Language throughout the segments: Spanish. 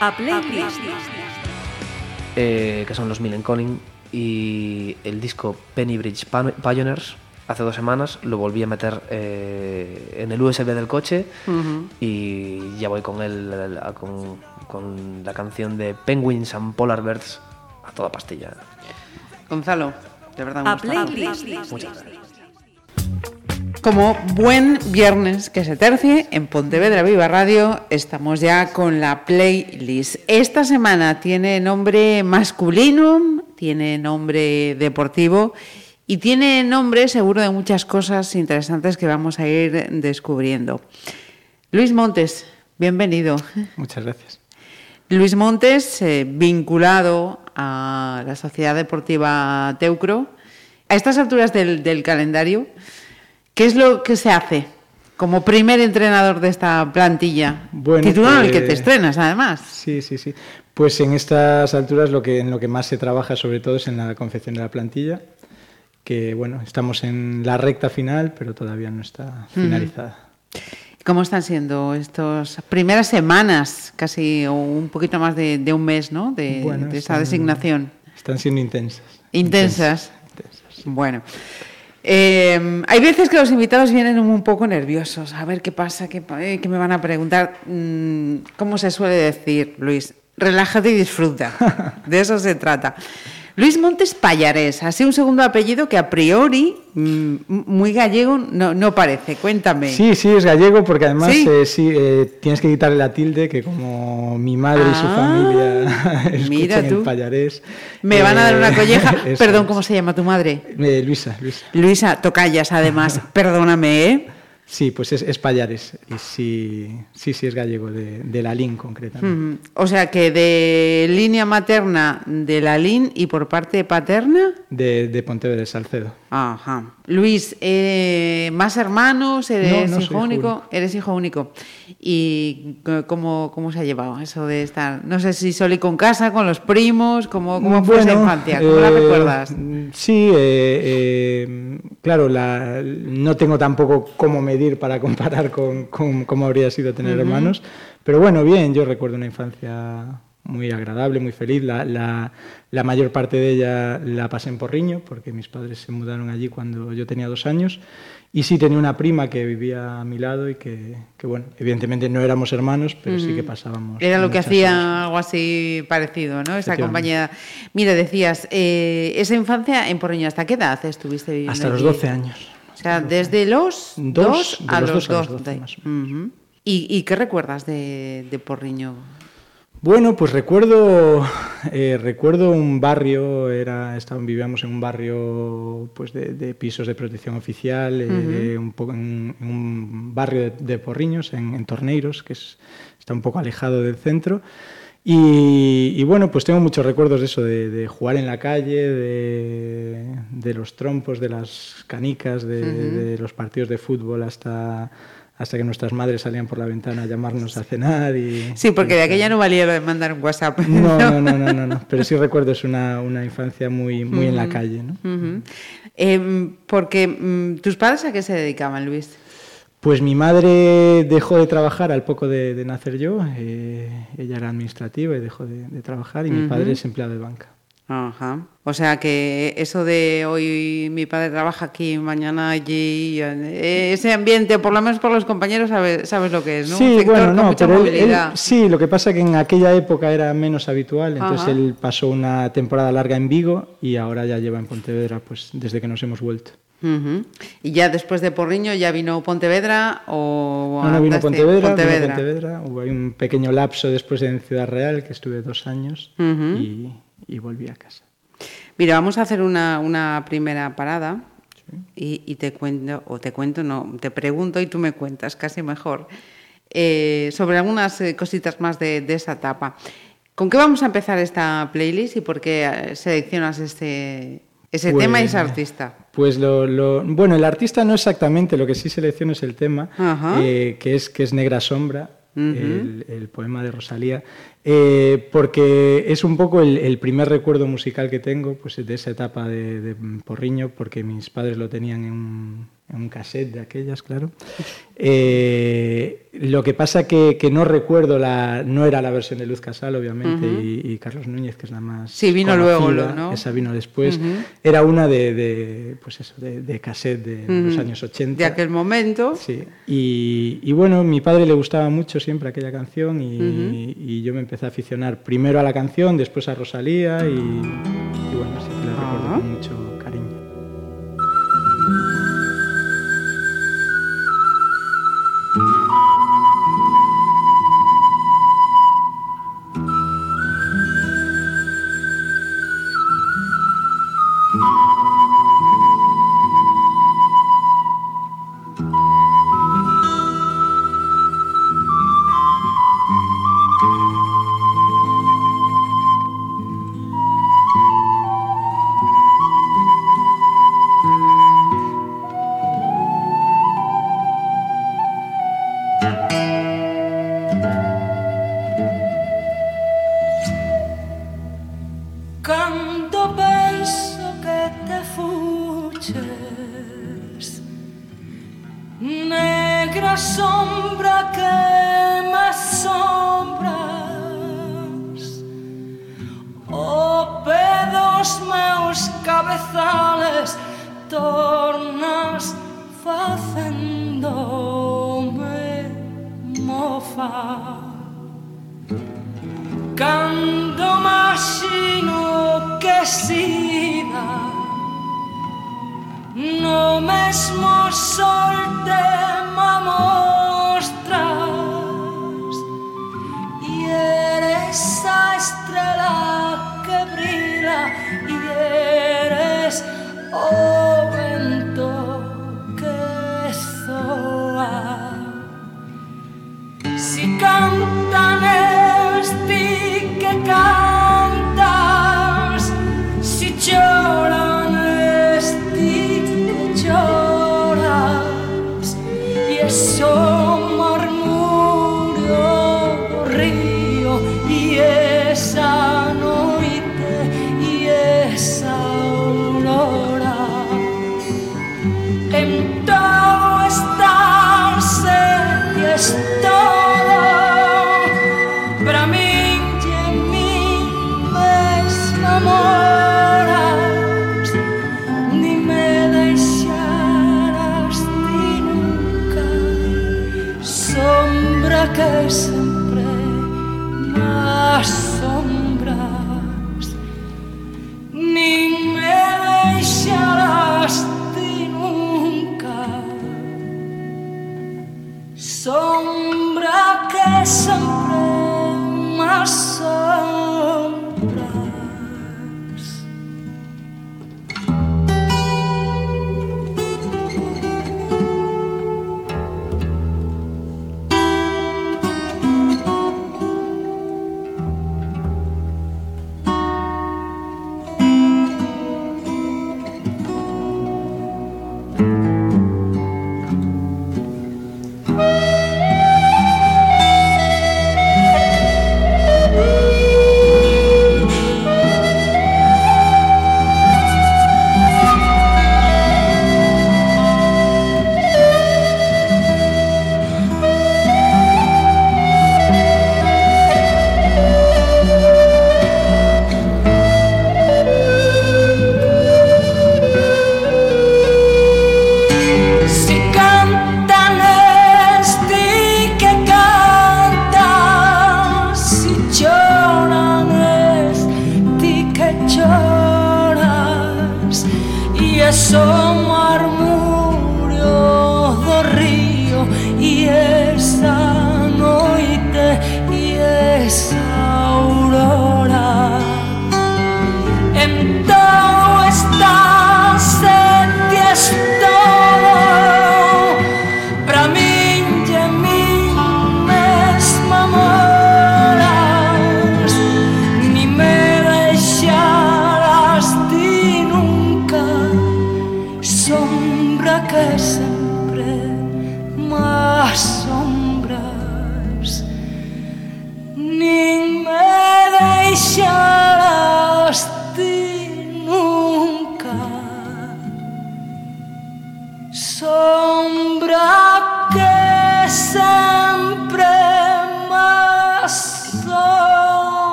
A Playlist. eh, que son los Millen Conning, y el disco Penny Bridge Pioneers, hace dos semanas, lo volví a meter eh, en el USB del coche y ya voy con, el, a- con, con la canción de Penguins and Polar Bears a toda pastilla. Gonzalo, de verdad me A gusta. Playlist. Muchas gracias. Como buen viernes que se tercie, en Pontevedra Viva Radio estamos ya con la playlist. Esta semana tiene nombre masculino, tiene nombre deportivo y tiene nombre seguro de muchas cosas interesantes que vamos a ir descubriendo. Luis Montes, bienvenido. Muchas gracias. Luis Montes, eh, vinculado a la Sociedad Deportiva Teucro. A estas alturas del, del calendario, ¿qué es lo que se hace como primer entrenador de esta plantilla? Bueno, Título en el que te pues- estrenas, además. Sí, sí, sí. Pues en estas alturas lo que, en lo que más se trabaja sobre todo es en la confección de la plantilla, que bueno, estamos en la recta final, pero todavía no está finalizada. ¿Cómo están siendo estas primeras semanas, casi o un poquito más de, de un mes, ¿no? De, Bueno, de esa están- designación. Están siendo intensas. Intensas. Intensas. Bueno. Eh, hay veces que los invitados vienen un poco nerviosos. A ver qué pasa, qué, eh, qué me van a preguntar. Mm, ¿Cómo se suele decir, Luis? Relájate y disfruta. De eso se trata. Luis Montes Pallarés, así un segundo apellido que a priori, mm, muy gallego, no, no parece. Cuéntame. Sí, sí, es gallego porque además ¿Sí? eh, sí, eh, tienes que quitarle la tilde, que como mi madre y su Ah, familia mira escuchan tú. el payarés. Me van a dar una eh, colleja. Perdón. ¿cómo se llama tu madre? Luisa, Luisa. Luisa Tocayas, además. Perdóname, ¿eh? Sí, pues es, es Payares. Y sí, sí, sí es gallego, de, de la LIN concretamente. Mm, O sea que de línea materna de la LIN y por parte paterna. De, de Pontevedra Salcedo. Ajá. Luis, eh, ¿más hermanos? ¿Eres No, no, soy hijo único? único. Eres hijo único. ¿Y cómo, cómo se ha llevado eso de estar? No sé si solo y con casa, con los primos, ¿cómo, cómo fue esa Bueno, infancia? ¿Cómo la eh, recuerdas? Sí, eh, eh, claro, la- no tengo tampoco cómo medir para comparar con, con cómo habría sido tener hermanos, pero bueno, bien, yo recuerdo una infancia muy agradable, muy feliz. La, la- la mayor parte de ella la pasé en Porriño, porque mis padres se mudaron allí cuando yo tenía dos años. Y sí tenía una prima que vivía a mi lado y que, que, bueno, evidentemente no éramos hermanos, pero sí que pasábamos. Era lo que muchas horas. hacía algo así parecido, ¿no? Esa compañía. Mira, decías, eh, esa infancia en Porriño, ¿hasta qué edad estuviste viviendo? Hasta los allí? 12 años. O sea, desde los Dos, dos, de a los los dos a los dos. doce, de- más Ujú. ¿Y, y qué recuerdas de, de Porriño? Bueno, pues recuerdo, eh, recuerdo un barrio, era, estábamos, vivíamos en un barrio pues de, de pisos de protección oficial, eh, un poco en, un barrio de, de Porriños, en, en Torneiros, que es- está un poco alejado del centro. Y, y bueno, pues tengo muchos recuerdos de eso, de, de jugar en la calle, de, de los trompos, de las canicas, de, de los partidos de fútbol hasta, hasta que nuestras madres salían por la ventana a llamarnos a cenar. Y, Sí, porque de aquella no valía lo de mandar un WhatsApp. no, no, no, no, no, no. Pero sí recuerdo, es una, una infancia muy, muy en la calle, ¿no? Em, porque mm, tus padres a qué se dedicaban, Luis? Pues mi madre dejó de trabajar al poco de, de nacer yo. eh, ella era administrativa y dejó de, de trabajar. Y mi padre es empleado de banca. Ajá. O sea que eso de hoy mi padre trabaja aquí, mañana allí, eh, ese ambiente, por lo menos por los compañeros, sabes, sabes lo que es, ¿no? Un Sí, sector bueno, con no, mucha pero él- él- movilidad. sí, lo que pasa es que en aquella época era menos habitual, entonces Ajá. él pasó una temporada larga en Vigo y ahora ya lleva en Pontevedra, pues desde que nos hemos vuelto. Y ya después de Porriño ya vino Pontevedra o No, no vino Pontevedra, vino Pontevedra. Hubo un pequeño lapso después en Ciudad Real, que estuve dos años y, y volví a casa. Mira, vamos a hacer una, una primera parada y, y te cuento, o te cuento, no, te pregunto y tú me cuentas, casi mejor, eh, sobre algunas eh, cositas más de, de esa etapa. ¿Con qué vamos a empezar esta playlist y por qué eh, seleccionas este, ese Pues- tema y ese artista? Pues lo, lo- bueno, el artista no exactamente, lo que sí selecciono es el tema, eh, que, es, que es Negra Sombra, el, el poema de Rosalía, eh, porque es un poco el, primer recuerdo musical que tengo pues, de esa etapa de, de Porriño, porque mis padres lo tenían en un, un cassette de aquellas, claro. Eh, lo que pasa que, que no recuerdo, la, no era la versión de Luz Casal, obviamente, y, y Carlos Núñez, que es la más. Sí, vino conocida, luego, ¿no? Esa vino después. Era una de, de, pues eso, de, de cassette de los años 80. De aquel momento. Sí, y, y, bueno, mi padre le gustaba mucho siempre aquella canción y, y, yo me empecé a aficionar primero a la canción, después a Rosalía y, bueno, sí que la recuerdo Ah. mucho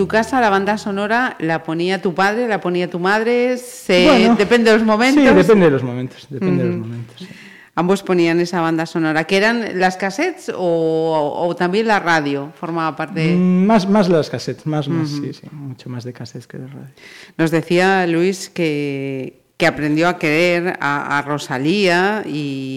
tu casa la banda sonora la ponía tu padre, la ponía tu madre, se... Bueno, depende de los momentos. Sí, depende de los momentos, depende de los momentos. Ambos ponían esa banda sonora, que eran las cassettes o, o también la radio, formaba parte. Mm, Más, más las cassettes, más, más, sí, sí, mucho más de cassettes que de radio. Nos decía Luis que, que aprendió a querer a, a Rosalía y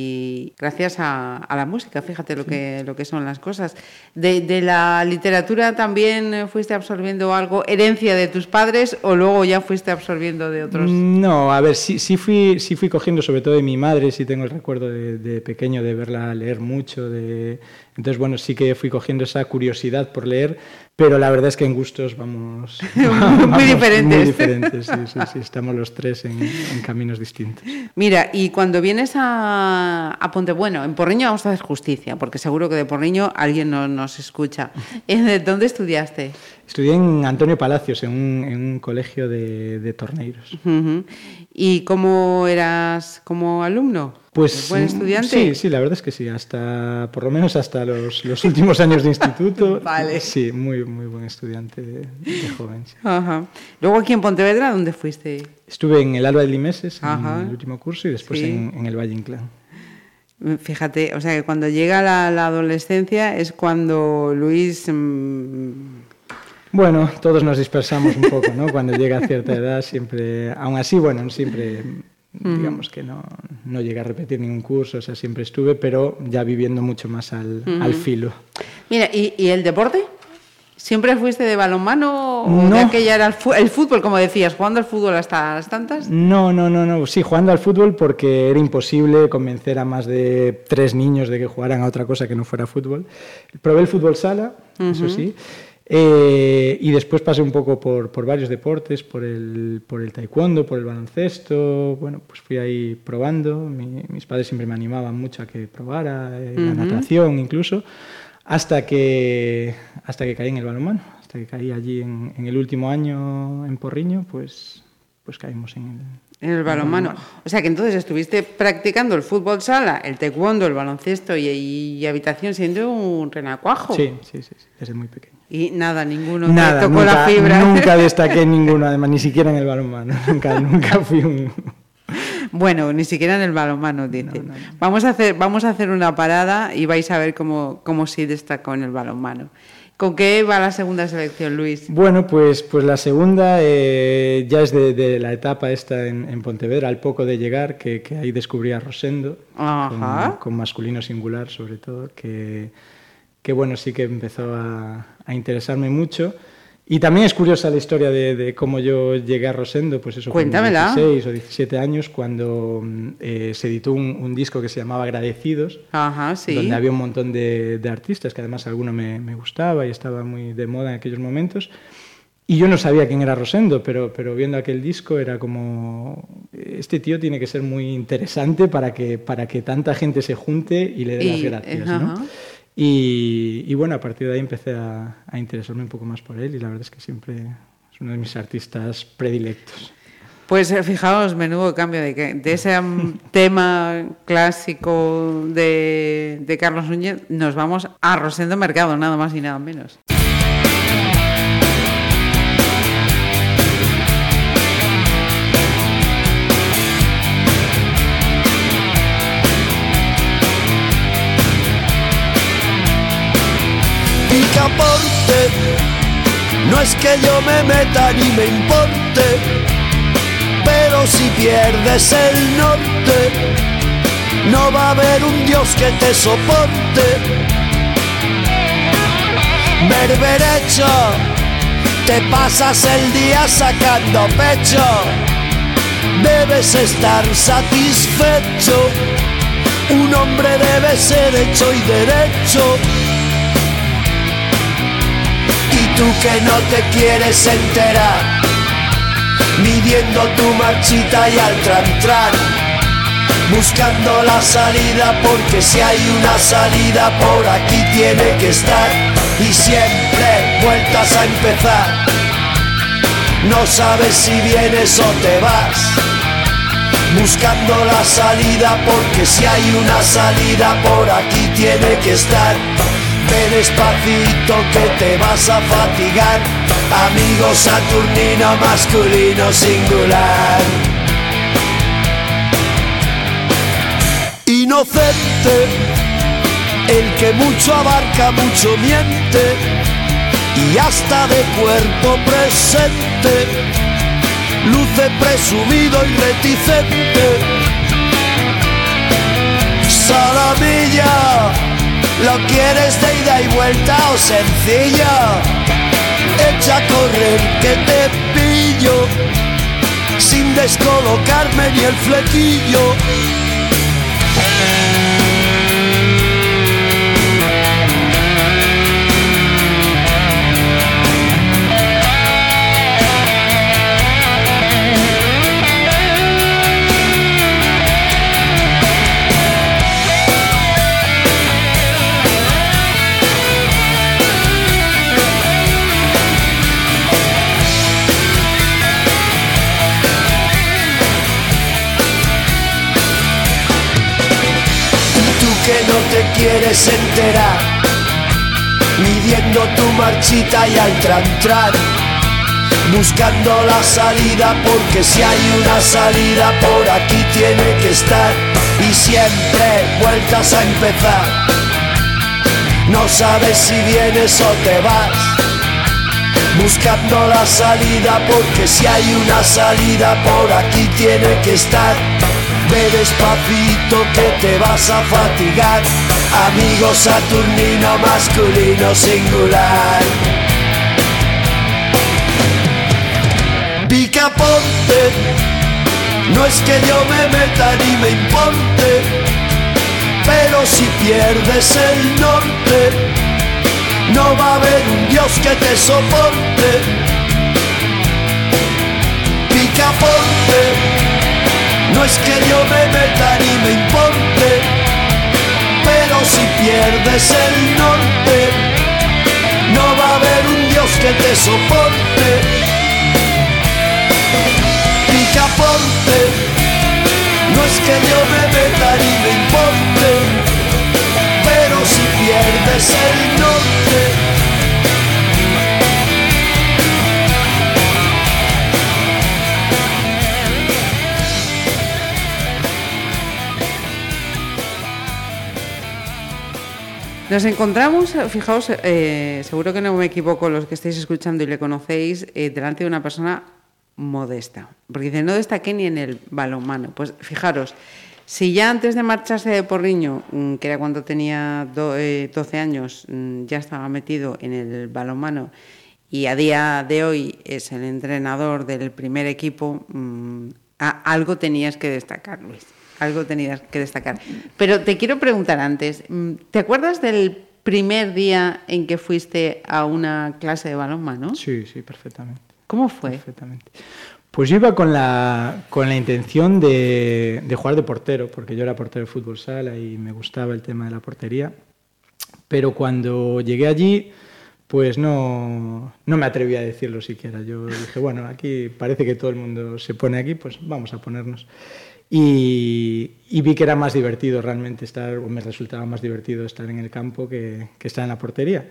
gracias a, a la música, fíjate lo, que, lo que son las cosas. De, de la literatura también fuiste absorbiendo algo, herencia de tus padres o luego ya fuiste absorbiendo de otros. No, a ver, sí, sí, fui, sí fui cogiendo sobre todo de mi madre, sí tengo el recuerdo de, de pequeño de verla leer mucho, de... entonces bueno, sí que fui cogiendo esa curiosidad por leer, pero la verdad es que en gustos vamos... Muy diferentes. Muy diferentes, sí, sí, sí, estamos los tres en, en caminos distintos. Mira, y cuando vienes a, a Ponte Bueno, en Porriño vamos a hacer justicia, porque seguro que de Porriño alguien no, nos escucha. ¿Eh, ¿Dónde estudiaste? Estudié en Antonio Palacios, en un, en un colegio de, de torneiros. ¿Y cómo eras como alumno? Pues ¿Buen mm, estudiante? Sí, sí, la verdad es que sí, hasta por lo menos hasta los, los últimos años de instituto. Vale. Sí, muy, muy buen estudiante de, de joven. sí. Ajá. Luego aquí en Pontevedra, ¿dónde fuiste? Estuve en el Alba de Limeses Ajá. en el último curso y después Sí. en, en el Valle Inclán. Fíjate, o sea que cuando llega la, la adolescencia es cuando Luis... mm, Bueno, todos nos dispersamos un poco, ¿no? Cuando llega a cierta edad, siempre, aún así, bueno, siempre, digamos que no, no llegué a repetir ningún curso, o sea, siempre estuve, pero ya viviendo mucho más al, al filo. Mira, ¿y, y el deporte? ¿Siempre fuiste de balonmano o de No. aquella era el fútbol, como decías, jugando al fútbol hasta las tantas? No, no, no, no. Sí, jugando al fútbol porque era imposible convencer a más de tres niños de que jugaran a otra cosa que no fuera fútbol. Probé el fútbol sala, eso sí. Eh, y después pasé un poco por, por varios deportes, por el, por el taekwondo, por el baloncesto. Bueno, pues fui ahí probando. Mi- mis padres siempre me animaban mucho a que probara, eh, la natación incluso, hasta que, hasta que caí en el balonmano. Hasta que caí allí en, en el último año en Porriño, pues, pues caímos en el, En el balonmano. O sea que entonces estuviste practicando el fútbol sala, el taekwondo, el baloncesto y, y habitación siendo un renacuajo. Sí, sí, sí, sí, desde muy pequeño. Y nada, ninguno Nada, tocó nunca, la fibra. nunca destaqué ninguno, además, ni siquiera en el balonmano. Nunca, nunca fui un... Bueno, ni siquiera en el balonmano, dice. Vamos, a hacer, vamos a hacer una parada y vais a ver cómo, cómo sí destacó en el balonmano. ¿Con qué va la segunda selección, Luis? Bueno, pues, pues la segunda eh, ya es de, de la etapa esta en, en Pontevedra, al poco de llegar, que, que ahí descubrí a Rosendo, Ajá. con, con masculino singular sobre todo, que, que bueno, sí que empezó a, a interesarme mucho. Y también es curiosa la historia de, de cómo yo llegué a Rosendo, pues eso, con Cuéntamela. 16 o 17 años, cuando eh, se editó un, un disco que se llamaba Agradecidos, Ajá, sí. donde había un montón de, de artistas, que además alguno me, me gustaba y estaba muy de moda en aquellos momentos. Y yo no sabía quién era Rosendo, pero, pero viendo aquel disco era como, este tío tiene que ser muy interesante para que, para que tanta gente se junte y le dé las Y- gracias. ajá. ¿no? Y, y bueno, a partir de ahí empecé a, a interesarme un poco más por él y la verdad es que siempre es uno de mis artistas predilectos. Pues eh, fijaos, menudo cambio de, que- de ese tema clásico de, de Carlos Núñez, nos vamos a Rosendo Mercado, nada más y nada menos. No es que yo me meta ni me importe, pero si pierdes el norte, no va a haber un Dios que te soporte. Berberecho, te pasas el día sacando pecho, debes estar satisfecho. Un hombre debe ser hecho y derecho. Tú que no te quieres enterar, midiendo tu marchita y al tran buscando la salida porque si hay una salida por aquí tiene que estar. Y siempre vueltas a empezar. No sabes si vienes o te vas, buscando la salida porque si hay una salida por aquí tiene que estar Despacito que te vas a fatigar. Amigo saturnino masculino singular. Inocente, el que mucho abarca, mucho miente. Y hasta de cuerpo presente, luce presumido y reticente. Salamilla, ¿lo quieres de ida y vuelta o sencilla? Echa a correr que te pillo, sin descolocarme ni el flequillo. Que no te quieres enterar, midiendo tu marchita y al tran buscando la salida porque si hay una salida por aquí tiene que estar y siempre vueltas a empezar. No sabes si vienes o te vas, buscando la salida porque si hay una salida por aquí tiene que estar. Ve despacito que te vas a fatigar, amigo saturnino masculino singular. Picaponte, no es que yo me meta ni me importe, pero si pierdes el norte, no va a haber un Dios que te soporte. Picaponte, no es que yo me meta ni me importe, pero si pierdes el norte, no va a haber un Dios que te soporte. Picaponte, no es que yo me meta ni me importe, pero si pierdes el norte, Nos encontramos, fijaos, eh, seguro que no me equivoco los que estáis escuchando y le conocéis, eh, delante de una persona modesta. Porque dice, no destaqué ni en el balonmano. Pues fijaros, si ya antes de marcharse de Porriño, mm, que era cuando tenía do- eh, 12 años, mm, ya estaba metido en el balonmano y a día de hoy es el entrenador del primer equipo, mm, algo tenías que destacar, Luis. Algo tenías que destacar. Pero te quiero preguntar antes, mm, ¿te acuerdas del primer día en que fuiste a una clase de balonmano? Sí, sí, perfectamente. ¿Cómo fue? Perfectamente. Pues yo iba con la, con la intención de, de jugar de portero, porque yo era portero de fútbol sala y me gustaba el tema de la portería. Pero cuando llegué allí, pues no, no me atreví a decirlo siquiera. Yo dije, bueno, aquí parece que todo el mundo se pone aquí, pues vamos a ponernos. Y, y vi que era más divertido realmente estar, o me resultaba más divertido estar en el campo que, que estar en la portería.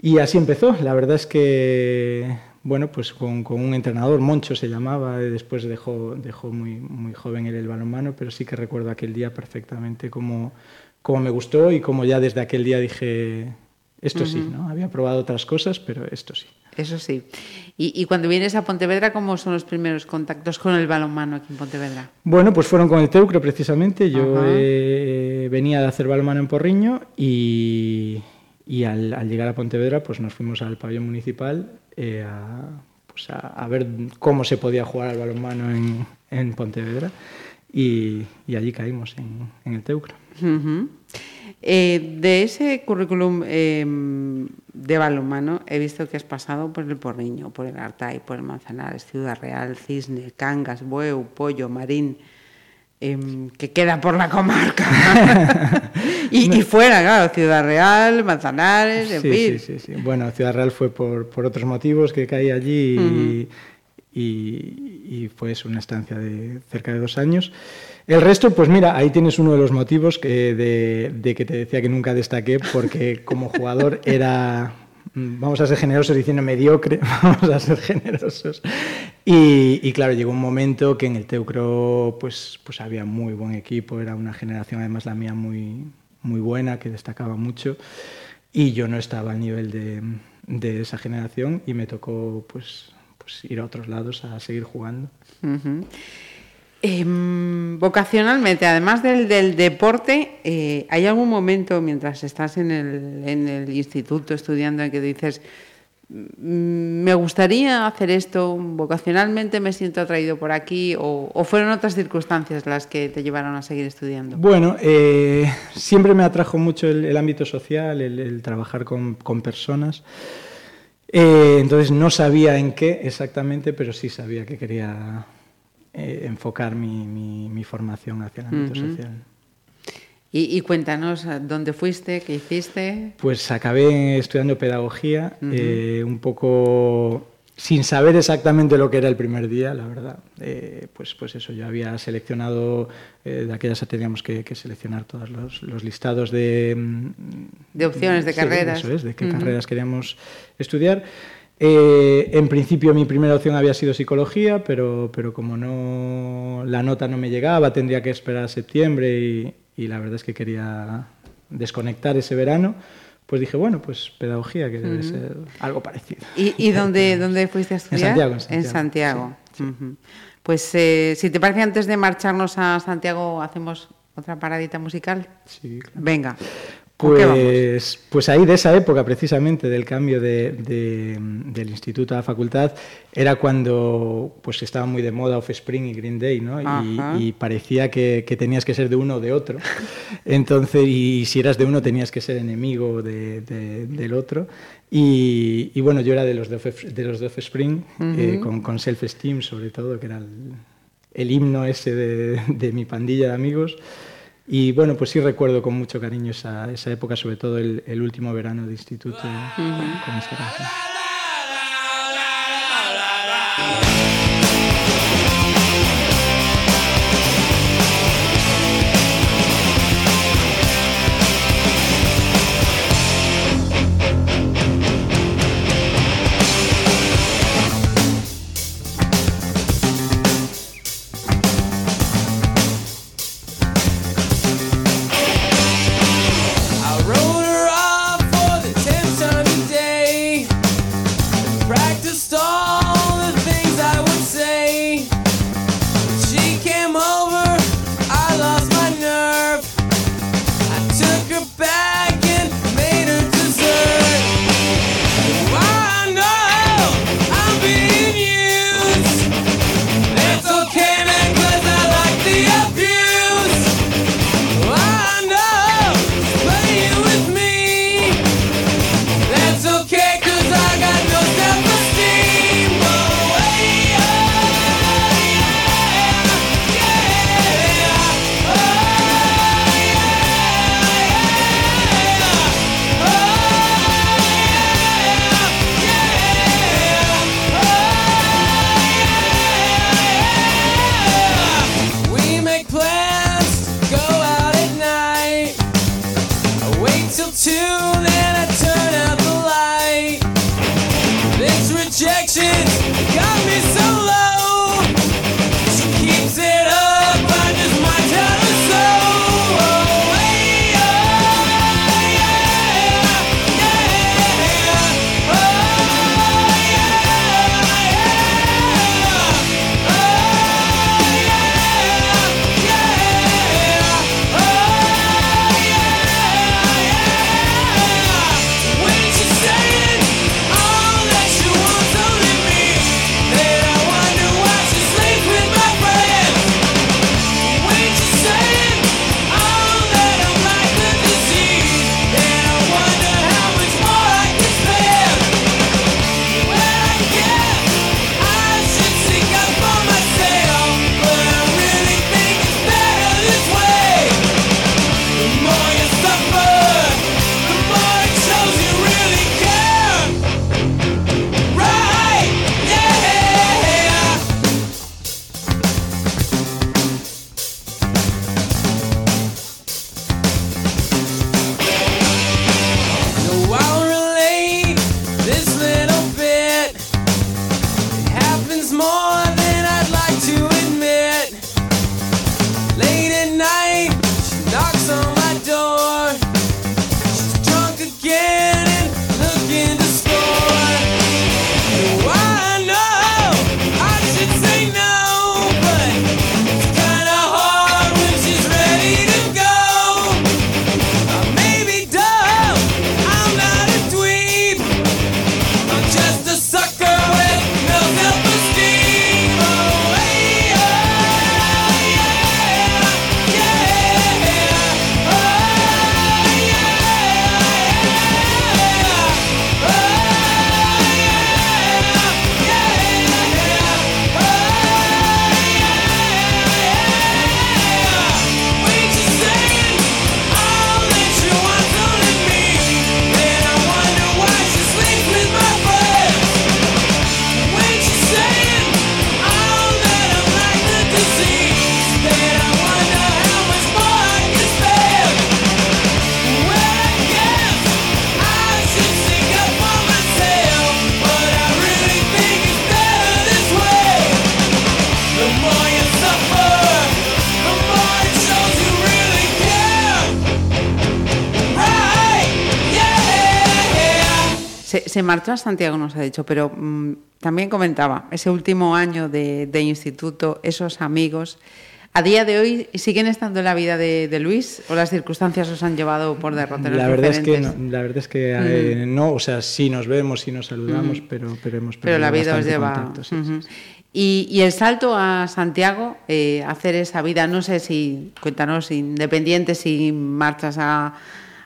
Y así empezó. La verdad es que, bueno, pues con, con un entrenador, Moncho se llamaba, después dejó, dejó muy, muy joven él el balonmano, pero sí que recuerdo aquel día perfectamente cómo, cómo me gustó y cómo ya desde aquel día dije, esto sí, ¿no? Había probado otras cosas, pero esto sí. Eso sí. Y, y cuando vienes a Pontevedra, ¿cómo son los primeros contactos con el balonmano aquí en Pontevedra? Bueno, pues fueron con el Teucro precisamente. Yo eh, venía de hacer balonmano en Porriño y, y al, al llegar a Pontevedra pues nos fuimos al pabellón municipal eh, a, pues a, a ver cómo se podía jugar al balonmano en, en Pontevedra y, y allí caímos en, en el Teucro. Eh, de ese currículum eh, de balonmano he visto que has pasado por el Porriño, por el Artay, por el Manzanares, Ciudad Real, Cisne, Cangas, Bueu, Pollo, Marín, em, que queda por la comarca. y, y fuera, claro, Ciudad Real, Manzanares, en Sí, fin. sí, sí, sí. Bueno, Ciudad Real fue por, por otros motivos que caí allí y, y, y fue eso, una estancia de cerca de dos años. El resto, pues mira, ahí tienes uno de los motivos que de, de que te decía que nunca destaqué, porque como jugador era vamos a ser generosos diciendo mediocre, vamos a ser generosos. Y, y, claro, llegó un momento que en el Teucro pues, pues había muy buen equipo, era una generación además la mía muy, muy buena, que destacaba mucho, y yo no estaba al nivel de, de esa generación y me tocó pues, pues ir a otros lados a seguir jugando. Uh -huh. Eh, vocacionalmente, además del, del deporte, eh, ¿hay algún momento mientras estás en el, en el, instituto estudiando en que dices, mm, me gustaría hacer esto, vocacionalmente me siento atraído por aquí, o, o fueron otras circunstancias las que te llevaron a seguir estudiando? Bueno, eh, siempre me atrajo mucho el, el ámbito social, el, el trabajar con, con personas. Eh, entonces no sabía en qué exactamente, pero sí sabía que quería eh, enfocar mi, mi, mi, formación hacia el ámbito uh -huh. social. Y, y, cuéntanos, ¿dónde fuiste? ¿Qué hiciste? Pues acabé estudiando pedagogía, uh -huh. eh, un poco sin saber exactamente lo que era el primer día, la verdad. Eh, pues, pues eso, yo había seleccionado, eh, de aquellas teníamos que, que seleccionar todos los, los, listados de... Mm, De opciones, de sí, carreras. Eso es, de qué uh -huh. carreras queríamos estudiar. Eh, en principio mi primera opción había sido psicología, pero, pero como no la nota no me llegaba, tendría que esperar a septiembre y, y la verdad es que quería desconectar ese verano, pues dije, bueno, pues pedagogía, que debe uh -huh. ser algo parecido. ¿Y, y dónde, dónde fuiste a estudiar? En Santiago. En Santiago. En Santiago. Sí, sí. Uh -huh. Pues eh, si te parece, antes de marcharnos a Santiago, hacemos otra paradita musical. Sí, claro. Venga. Pues, pues ahí de esa época precisamente del cambio de, de, del instituto a la facultad era cuando pues estaba muy de moda Offspring y Green Day, ¿no? Y, y, parecía que, que, tenías que ser de uno o de otro. Entonces, y si eras de uno tenías que ser enemigo de, de, del otro. Y, y, bueno, yo era de los de, de los de Offspring, uh -huh. eh, con, con Self Esteem sobre todo, que era el, el himno ese de mi pandilla de amigos. Y bueno, pues sí recuerdo con mucho cariño esa, esa época, sobre todo el, el último verano de instituto con esta canción. Marchó a Santiago, nos ha dicho, pero mm, también comentaba, ese último año de, de instituto, esos amigos, ¿A día de hoy siguen estando en la vida de, de Luis o las circunstancias os han llevado por derroteros la verdad diferentes? Es que no, la verdad es que eh, no, o sea, sí nos vemos, sí nos saludamos, pero, pero hemos Pero la vida os lleva... contacto, sí, Ujú. sí, sí. Y, y el salto a Santiago, eh, hacer esa vida, no sé si, cuéntanos, independiente, si marchas a,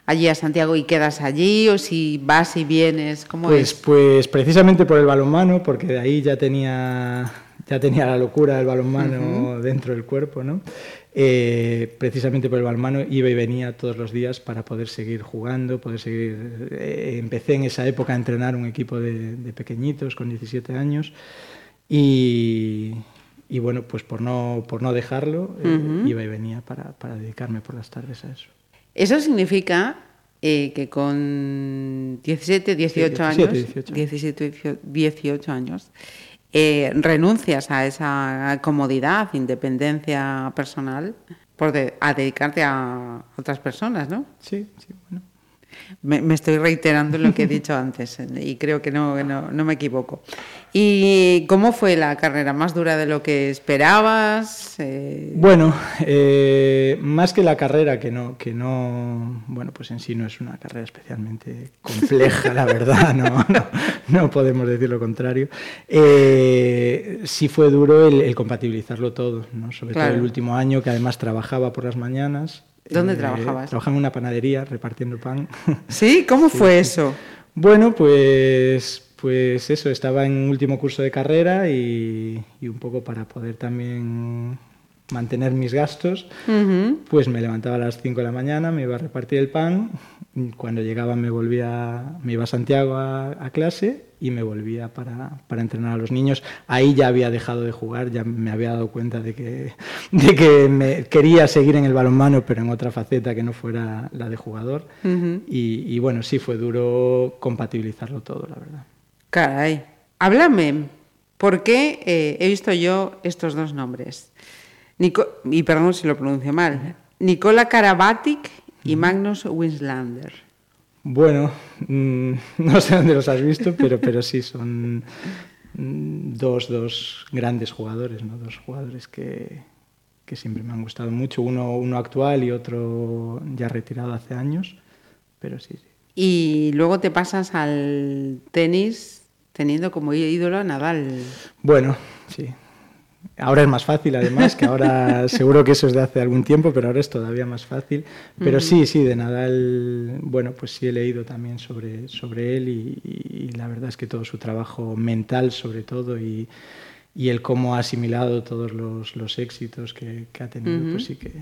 allí a Santiago y quedas allí o si vas y vienes, ¿cómo Pues, es? pues precisamente por el balonmano, porque de ahí ya tenía, ya tenía la locura del balonmano dentro del cuerpo, ¿no? Eh, precisamente por el balonmano iba y venía todos los días para poder seguir jugando, poder seguir... eh, empecé en esa época a entrenar un equipo de, de pequeñitos con 17 años y, y bueno, pues por no, por no dejarlo, eh, iba y venía para, para dedicarme por las tardes a eso. Eso significa eh, que con 17, 18 17, años, 18. 17, 18 años, eh, renuncias a esa comodidad, independencia personal, por de- a dedicarte a otras personas, ¿no? Sí, sí, bueno. Me, me estoy reiterando lo que he dicho antes eh, y creo que no, no, no me equivoco. ¿Y cómo fue la carrera? ¿Más dura de lo que esperabas? Eh, Bueno, eh, más que la carrera, que no, que no, bueno, pues en sí no es una carrera especialmente compleja, la verdad, no, no, no podemos decir lo contrario. Eh, sí fue duro el, el compatibilizarlo todo, ¿no? sobre Claro. todo el último año, que además trabajaba por las mañanas. ¿Dónde trabajabas? Trabajaba en una panadería repartiendo pan. ¿Sí? ¿Cómo fue eso? Bueno, pues, pues eso, estaba en último curso de carrera y, y un poco para poder también mantener mis gastos, pues me levantaba a las 5 de la mañana, me iba a repartir el pan, cuando llegaba me volvía, me iba a Santiago a, a clase y me volvía para, para entrenar a los niños. Ahí ya había dejado de jugar, ya me había dado cuenta de que, de que me quería seguir en el balonmano, pero en otra faceta que no fuera la de jugador. Y, y bueno, sí fue duro compatibilizarlo todo, la verdad. Caray. Háblame, ¿por qué eh, he visto yo estos dos nombres? Nico- y perdón si lo pronuncio mal. Nicola Karabatic y Magnus Winslander. Bueno, mm, no sé dónde los has visto, pero, pero sí son mm, dos, dos grandes jugadores, ¿no? Dos jugadores que, que siempre me han gustado mucho. Uno, uno actual y otro ya retirado hace años, pero sí, sí. Y luego te pasas al tenis teniendo como ídolo a Nadal. Bueno, sí. Ahora es más fácil, además, que ahora seguro que eso es de hace algún tiempo, pero ahora es todavía más fácil. Pero sí, sí, de Nadal, bueno, pues sí he leído también sobre, sobre él y, y la verdad es que todo su trabajo mental, sobre todo, y, y el cómo ha asimilado todos los, los éxitos que, que ha tenido, pues sí que,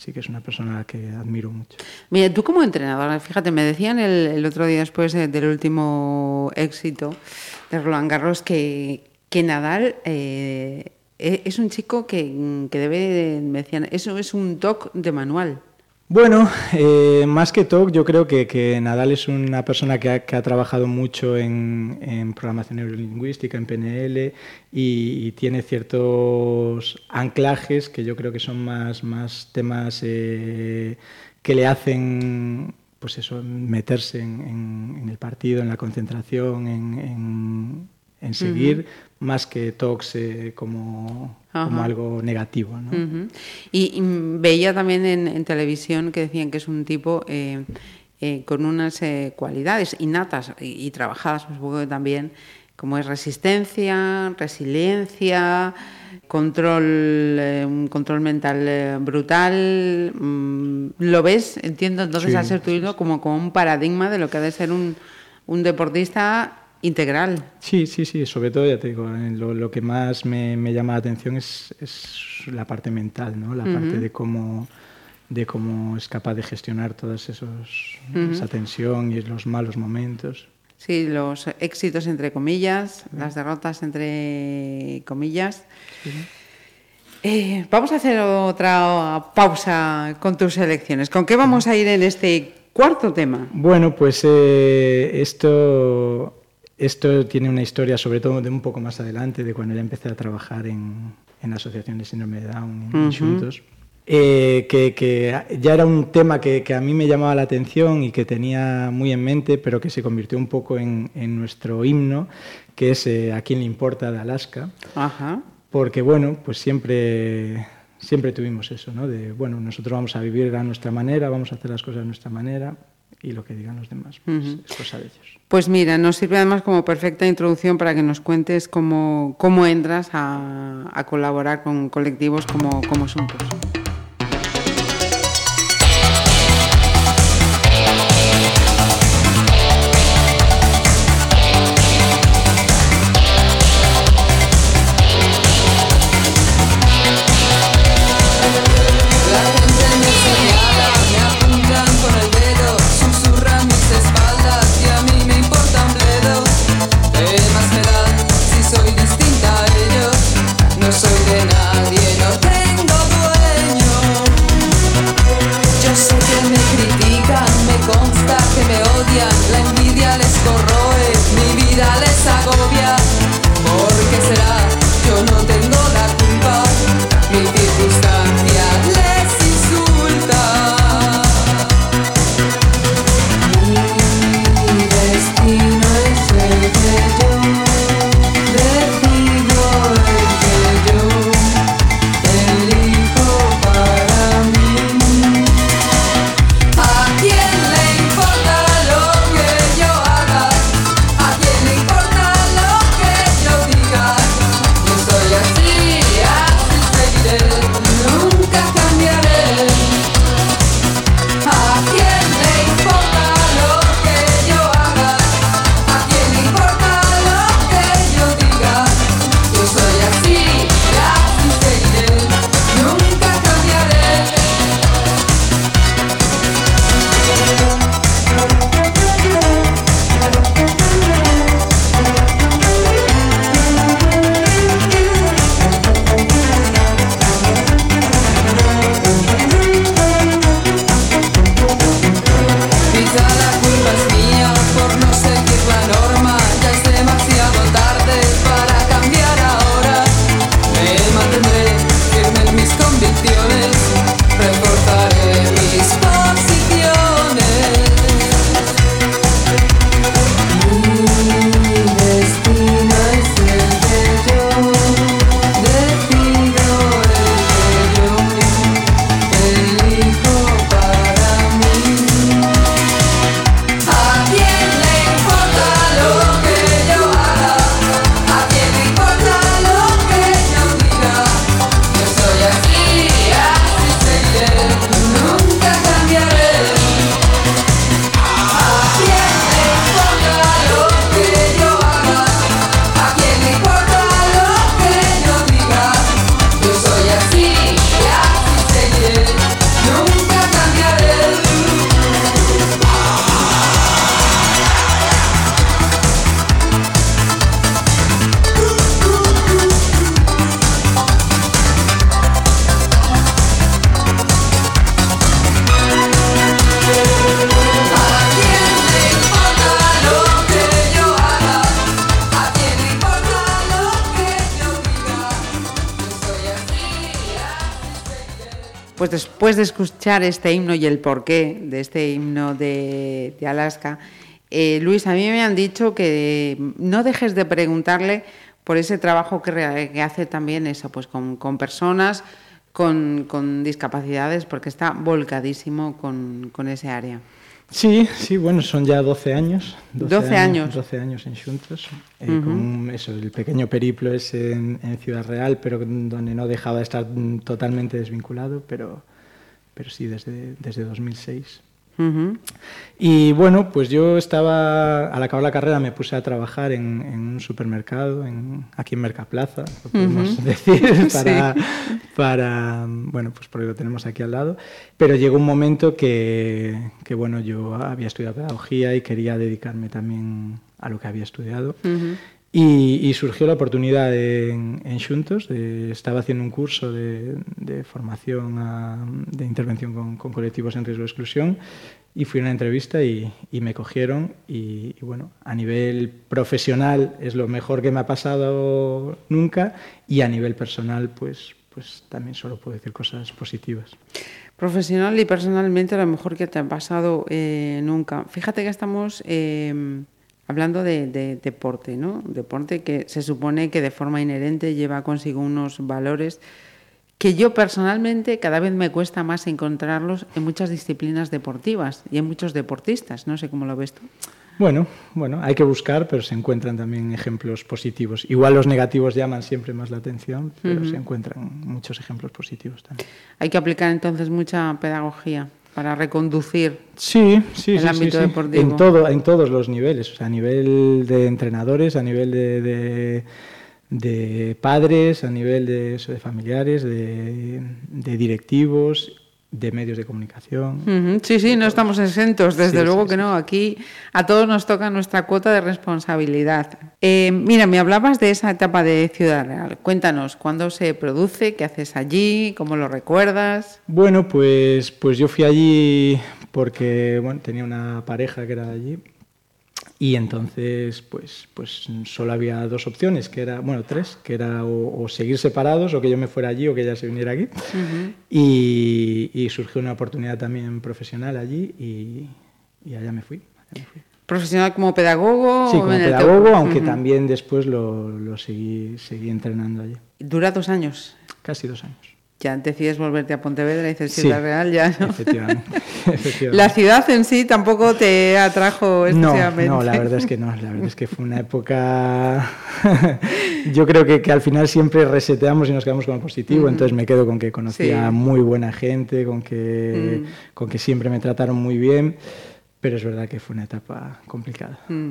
sí que es una persona que admiro mucho. Mira, tú como entrenadora, fíjate, me decían el, el otro día después de- del último éxito de Roland Garros que, que Nadal eh, e- es un chico que, que debe, me decían, eso es un toque de manual. Bueno, eh, más que TOC, yo creo que, que Nadal es una persona que ha, trabajado mucho en, programación neurolingüística, en PNL, y, tiene ciertos anclajes que yo creo que son más, más temas eh, que le hacen pues eso, meterse en el partido, en la concentración, en, en- seguir, más que TOCs eh, como, como algo negativo. ¿no? Y, y veía también en, en televisión que decían que es un tipo eh, eh, con unas eh, cualidades innatas y, y trabajadas, pues, supongo que también, como es resistencia, resiliencia, control, eh, un control mental brutal. mm, ¿Lo ves? Entiendo entonces Sí, al ser tu hilo como, como un paradigma de lo que ha de ser un, un deportista integral. Sí, sí, sí, sobre todo, ya te digo, lo, lo que más me, me llama la atención es, es la parte mental, ¿no? La parte de cómo, de cómo es capaz de gestionar todas esos, esa tensión y los malos momentos. Sí, los éxitos entre comillas, las derrotas entre comillas. Eh, vamos a hacer otra pausa con tus elecciones. ¿Con qué vamos a ir en este cuarto tema? Bueno, pues eh, esto, esto tiene una historia, sobre todo de un poco más adelante, de cuando ya empecé a trabajar en, en la Asociación de Síndrome de Down en eh, que, que, ya era un tema que, que, a mí me llamaba la atención y que tenía muy en mente, pero que se convirtió un poco en, en nuestro himno, que es eh, A quién le importa de Alaska. Ajá. Porque, bueno, pues siempre, siempre tuvimos eso, ¿no? De, bueno, nosotros vamos a vivir a nuestra manera, vamos a hacer las cosas a nuestra manera y lo que digan los demás, pues, uh -huh. es cosa de ellos. Pues mira, nos sirve además como perfecta introducción para que nos cuentes cómo, cómo entras a, a colaborar con colectivos como, como Suntos. De escuchar este himno y el porqué de este himno de, de Alaska, eh, Luis, a mí me han dicho que no dejes de preguntarle por ese trabajo que, que hace también eso, pues con, con personas con, con, discapacidades, porque está volcadísimo con, con, ese área. Sí, sí, bueno, son ya 12 años. 12, 12 años. 12 años en Xuntos. Eh, uh -huh. con eso, el pequeño periplo es en, en, Ciudad Real, pero donde no dejaba de estar totalmente desvinculado, pero, pero sí, desde, desde 2006. Uh -huh. Y bueno, pues yo estaba, al acabar la carrera me puse a trabajar en, en un supermercado, en, aquí en Mercaplaza, lo podemos uh -huh. decir, para, sí. para, bueno, pues porque lo tenemos aquí al lado. Pero llegó un momento que, que, bueno, yo había estudiado pedagogía y quería dedicarme también a lo que había estudiado. Uh -huh. Y, y, surgió la oportunidad en, en Xuntos, de, estaba haciendo un curso de, de formación a, de intervención con, con, colectivos en riesgo de exclusión y fui a una entrevista y, y me cogieron y, y, bueno, a nivel profesional es lo mejor que me ha pasado nunca y a nivel personal pues, pues también solo puedo decir cosas positivas. Profesional y personalmente, lo mejor que te ha pasado eh, nunca. Fíjate que estamos eh, hablando de, de, deporte, ¿no? Deporte que se supone que de forma inherente lleva consigo unos valores que yo personalmente cada vez me cuesta más encontrarlos en muchas disciplinas deportivas y en muchos deportistas. No sé cómo lo ves tú. Bueno, bueno, hay que buscar, pero se encuentran también ejemplos positivos. Igual los negativos llaman siempre más la atención, pero uh -huh. se encuentran muchos ejemplos positivos también. Hay que aplicar entonces mucha pedagogía para reconducir sí, sí, el sí, ámbito sí, deportivo. En, todo, en todos los niveles, o sea, a nivel de entrenadores, a nivel de, de, de padres, a nivel de, eso, de familiares, de directivos de medios de comunicación. Uh -huh. Sí, sí, no estamos exentos, desde sí, luego sí, que no. Aquí a todos nos toca nuestra cuota de responsabilidad. Eh, mira, me hablabas de esa etapa de Ciudad Real. Cuéntanos, ¿cuándo se produce? ¿Qué haces allí? ¿Cómo lo recuerdas? Bueno, pues, pues yo fui allí porque bueno, tenía una pareja que era de allí y entonces, pues, pues solo había dos opciones, que era, bueno, tres, que era o, o seguir separados, o que yo me fuera allí, o que ella se viniera aquí. Uh -huh. y, y, surgió una oportunidad también profesional allí, y, y allá, me fui, allá me fui. ¿Profesional como pedagogo? Sí, como pedagogo, aunque uh -huh. también después lo, lo seguí, seguí entrenando allí. ¿Dura dos años? Casi dos años ya decides volverte a Pontevedra y dices Ciudad sí, Real ya ¿no? Efectivamente, efectivamente. La ciudad en sí tampoco te atrajo excesivamente. No, no, la verdad es que no, la verdad es que fue una época yo creo que, que, al final siempre reseteamos y nos quedamos con lo positivo, uh -huh. entonces me quedo con que conocía sí. muy buena gente, con que, uh -huh. con que siempre me trataron muy bien. Pero es verdad que fue una etapa complicada. Mm.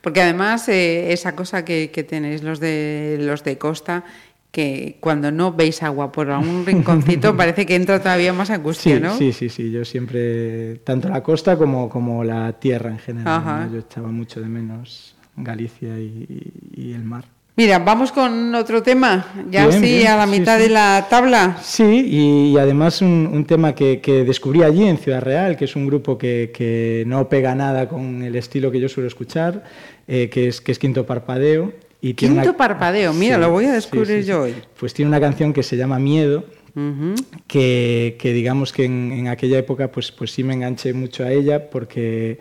Porque además eh, esa cosa que, que tenéis los de los de Costa que cuando no veis agua por algún rinconcito parece que entra todavía más angustia, sí, ¿no? Sí, sí, sí. Yo siempre, tanto la costa como, como la tierra en general, ¿no? yo echaba mucho de menos Galicia y, y, el mar. Mira, vamos con otro tema, ya bien, sí, bien. a la mitad sí, sí. de la tabla. Sí, y, y además un, un tema que, que, descubrí allí en Ciudad Real, que es un grupo que, que no pega nada con el estilo que yo suelo escuchar, eh, que, es, que es Quinto Parpadeo. Y Quinto una... Parpadeo, mira, sí, lo voy a descubrir sí, yo hoy. Pues tiene una canción que se llama Miedo, uh -huh. que, que, digamos que en, en, aquella época pues, pues sí me enganché mucho a ella porque,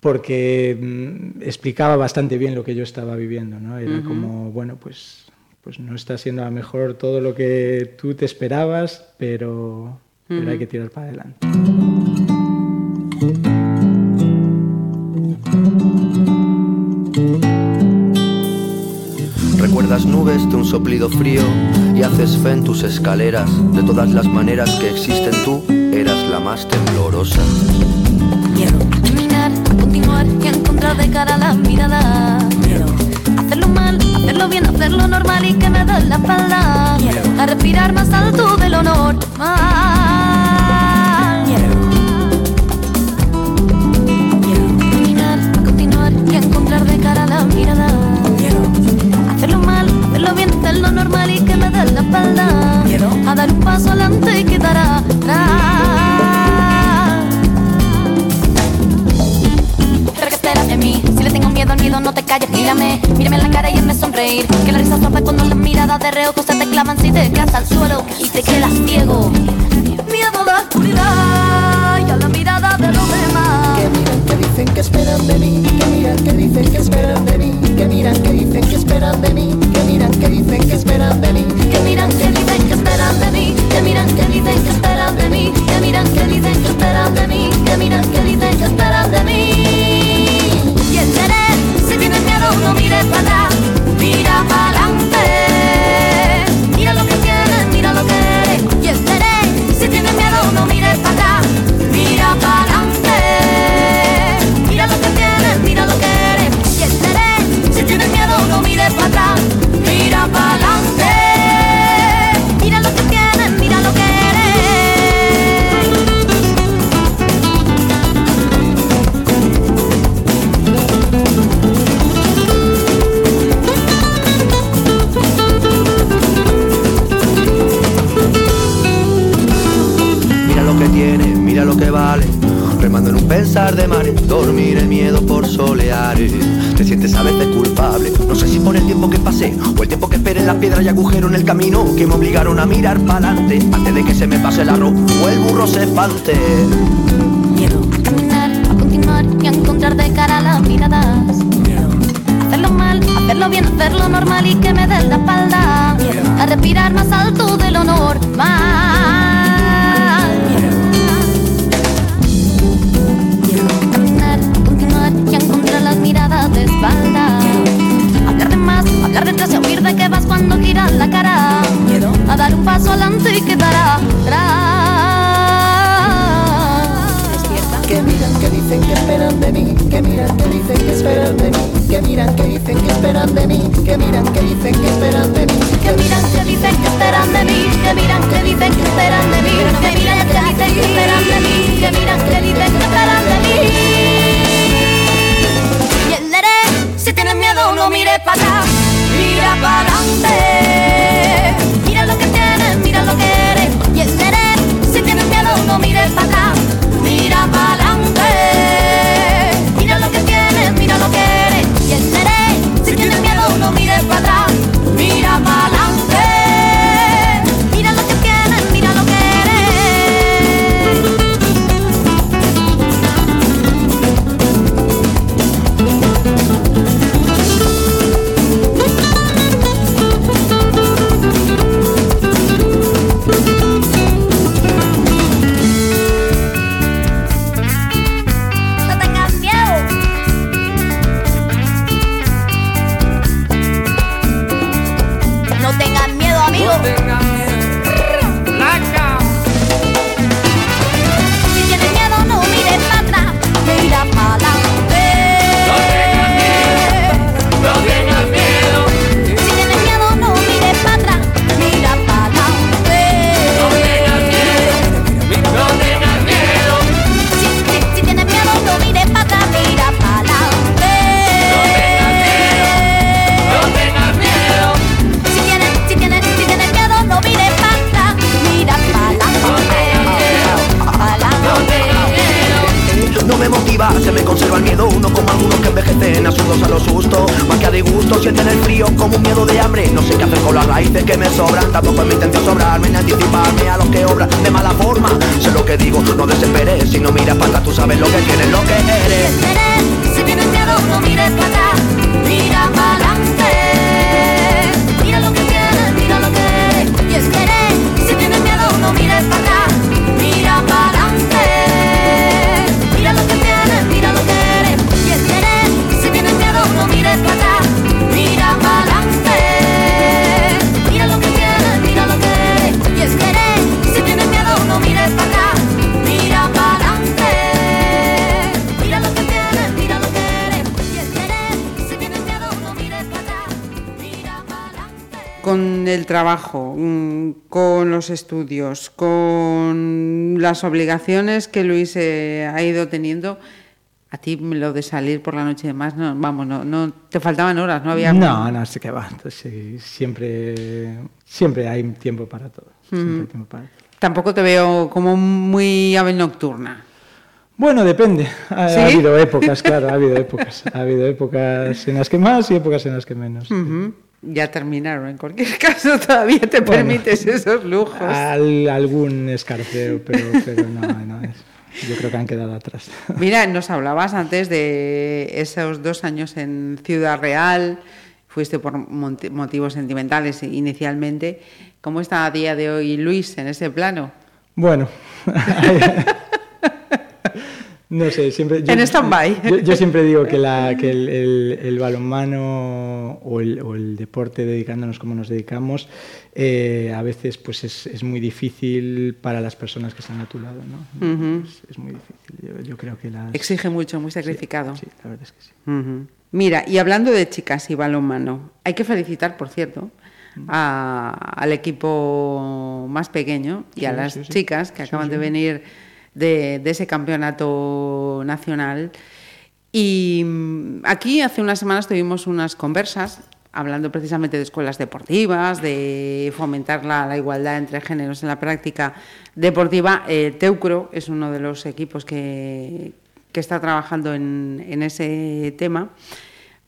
porque mmm, explicaba bastante bien lo que yo estaba viviendo, ¿no? Era uh -huh. como, bueno, pues, pues no está siendo a lo mejor todo lo que tú te esperabas, pero, uh -huh. pero hay que tirar para adelante. Recuerdas nubes de un soplido frío y haces fe en tus escaleras. De todas las maneras que existen tú, eras la más temblorosa. Miedo, caminar, continuar y encontrar de cara la mirada. Miedo, hacerlo mal, hacerlo bien, hacerlo normal y que me dé la espalda. Miedo, a respirar más alto del honor. Miedo. Miedo, caminar, continuar y encontrar de cara la mirada. Hacerlo normal y que me dé la espalda. Miedo a dar un paso adelante y quedar atrás. Pero que esperas de mí, si le tengo miedo al miedo no te calles, mírame, mírame en la cara y hazme sonreír. Que la risa suave cuando las miradas de reojo se te clavan si te quedas al suelo y te quedas ciego. Miedo a la oscuridad y a la mirada de los demás. Dicen que esperan de mí, que miran, que dicen que esperan de mí, que miran, que dicen que esperan de mí, que miran, que dicen que esperan de mí, que miran, que dicen que esperan de mí, que miran, que dicen que esperan de mí, que miran, que dicen que esperan de mí, que miran, que dicen remando en un pensar de mares, dormir el miedo por soleares. Te sientes a veces culpable, no sé si por el tiempo que pasé o el tiempo que esperé en la piedra y agujero en el camino que me obligaron a mirar pa'lante antes de que se me pase el arroz o el burro se espante. Miedo a caminar, a continuar y a encontrar de cara las miradas. Miedo hacerlo mal, hacerlo bien, hacerlo normal y que me den la espalda. A respirar más alto de lo normal. De espalda. Hablar de más, hablar detrás y huir de que vas cuando giras la cara. Miedo a dar un paso adelante y quedar atrás. Despierta. Que miran, que dicen, que esperan de mí. Que miran, que dicen, que esperan de mí. Que miran, que dicen, que esperan de mí. Que miran, que dicen, que esperan de mí. Que miran, que dicen que esperan de mí, que miran, que dicen que esperan de mí, que miran, que dicen que esperan de mí, que miran, miedo no mires para atrás, mira para adelante. Mira lo que tienes, mira lo que eres. Y el neré, si tienes miedo no mires para atrás, mira para los estudios, con las obligaciones que Luis eh, ha ido teniendo, a ti lo de salir por la noche y demás, no, vamos, no, no te faltaban horas, no había... No, no, sé qué va. Entonces, siempre, siempre hay tiempo para todo. Siempre hay tiempo para todo. Tampoco te veo como muy ave nocturna. Bueno, depende. Ha, ¿Sí? ha habido épocas, claro, ha habido épocas. Ha habido épocas en las que más y épocas en las que menos. Ya terminaron, en cualquier caso todavía te Bueno. Permites esos lujos. Al- algún escarceo, pero, pero no, no es. Yo creo que han quedado atrás. Mira, nos hablabas antes de esos dos años en Ciudad Real, fuiste por motivos sentimentales inicialmente. ¿Cómo está a día de hoy Luis en ese plano? Bueno, no sé, siempre... En stand-by. Yo, yo siempre digo que, la, que el, el- el balonmano o el, o el deporte dedicándonos como nos dedicamos, eh, a veces pues es, es muy difícil para las personas que están a tu lado, ¿no? Es, es muy difícil. Yo, yo creo que las... Exige mucho, muy sacrificado. Sí, la verdad es que sí. Mira, y hablando de chicas y balonmano, hay que felicitar, por cierto, a- al equipo más pequeño y a las sí, sí. chicas que acaban de venir de, ese campeonato nacional. Y mm, aquí hace unas semanas tuvimos unas conversas hablando precisamente de escuelas deportivas, de fomentar la, la igualdad entre géneros en la práctica deportiva, eh, Teucro es uno de los equipos que, que está trabajando en, en ese tema.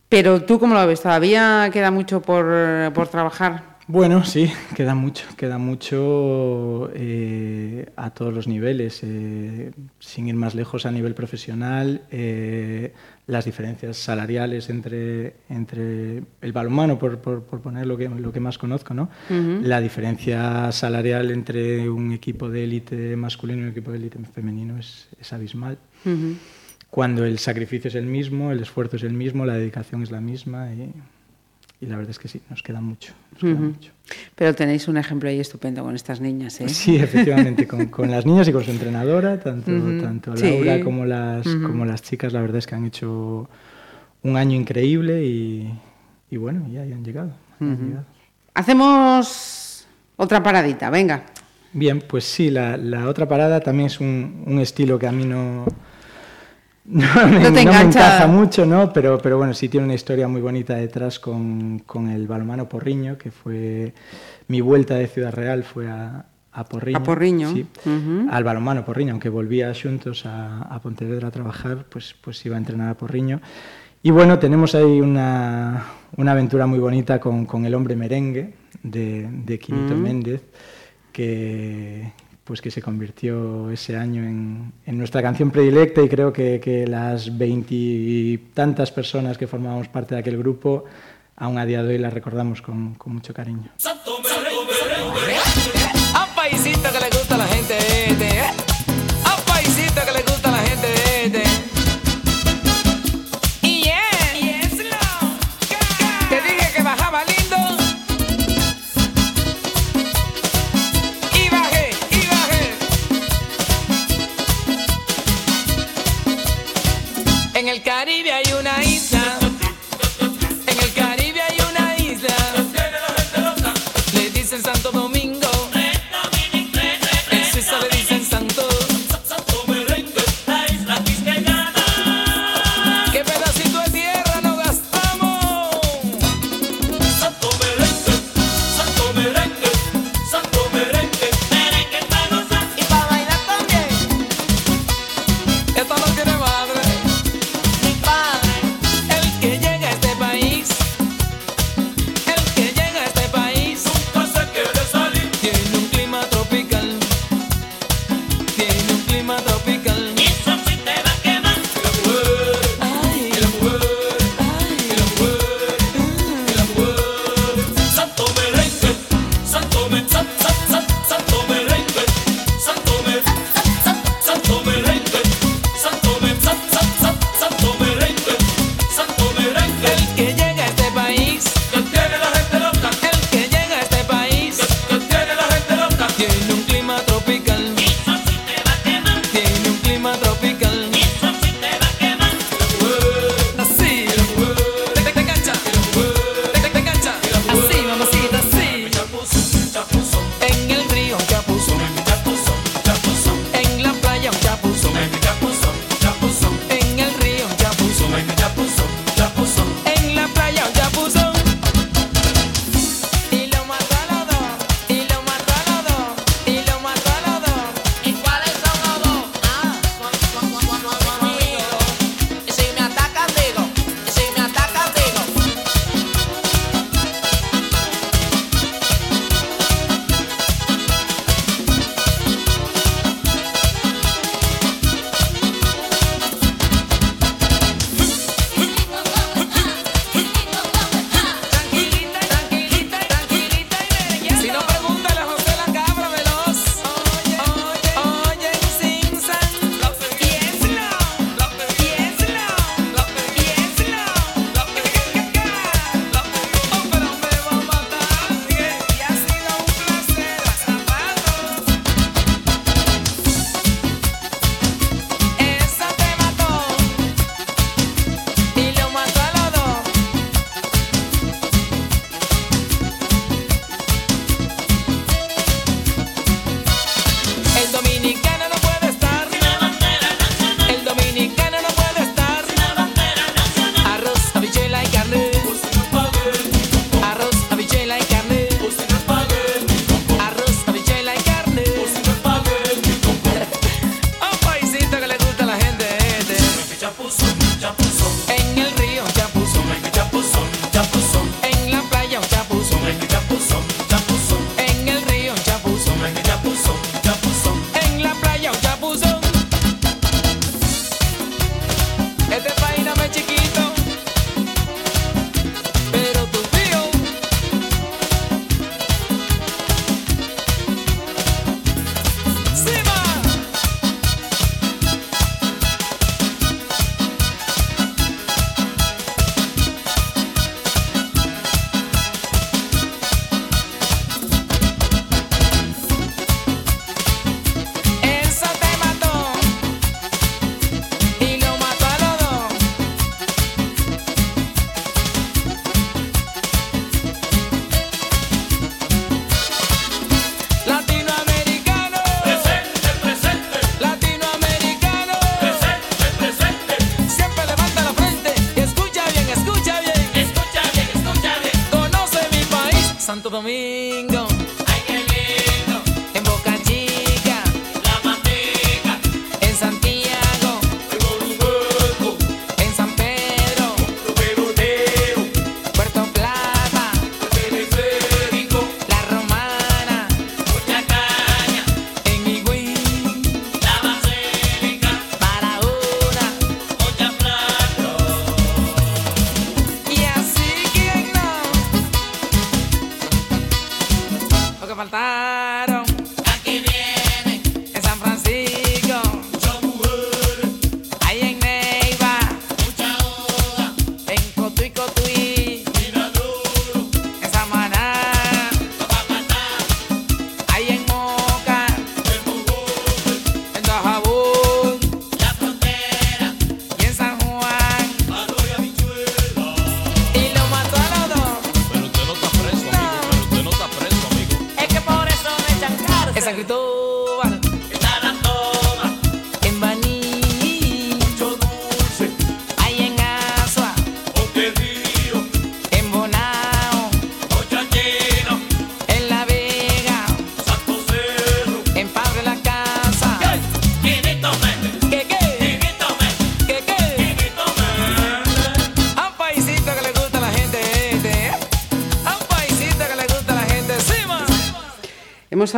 Pero tú, ¿cómo lo ves? ¿Todavía queda mucho por, por trabajar? Bueno, sí, queda mucho, queda mucho eh, a todos los niveles, eh, sin ir más lejos a nivel profesional, eh, las diferencias salariales entre, entre el balonmano, por, por, por poner lo que, lo que más conozco, ¿no? La diferencia salarial entre un equipo de élite masculino y un equipo de élite femenino es, es abismal. Cuando el sacrificio es el mismo, el esfuerzo es el mismo, la dedicación es la misma y, y la verdad es que sí, nos queda mucho. Nos queda mucho. Pero tenéis un ejemplo ahí estupendo con estas niñas, ¿eh? Sí, efectivamente, con, con las niñas y con su entrenadora, tanto, tanto sí. Laura como las, como las chicas, la verdad es que han hecho un año increíble y, y bueno, ya, ya han llegado. han. Hacemos otra paradita, venga. Bien, pues sí, la, la otra parada también es un, un estilo que a mí no, no, me, No te no me engancha. encaja mucho, ¿no? Pero, pero bueno, sí tiene una historia muy bonita detrás con, con el balonmano Porriño, que fue mi vuelta de Ciudad Real, fue a, a Porriño. A Porriño, Sí, al balonmano Porriño, aunque volvía xuntos a, a Pontevedra a trabajar, pues, pues iba a entrenar a Porriño. Y bueno, tenemos ahí una, una aventura muy bonita con, con el hombre merengue de, de Quinito Mm. Méndez, que, pues que se convirtió ese año en, en nuestra canción predilecta y creo que, que las veintitantas personas que formábamos parte de aquel grupo, aún a día de hoy la recordamos con, mucho cariño. A un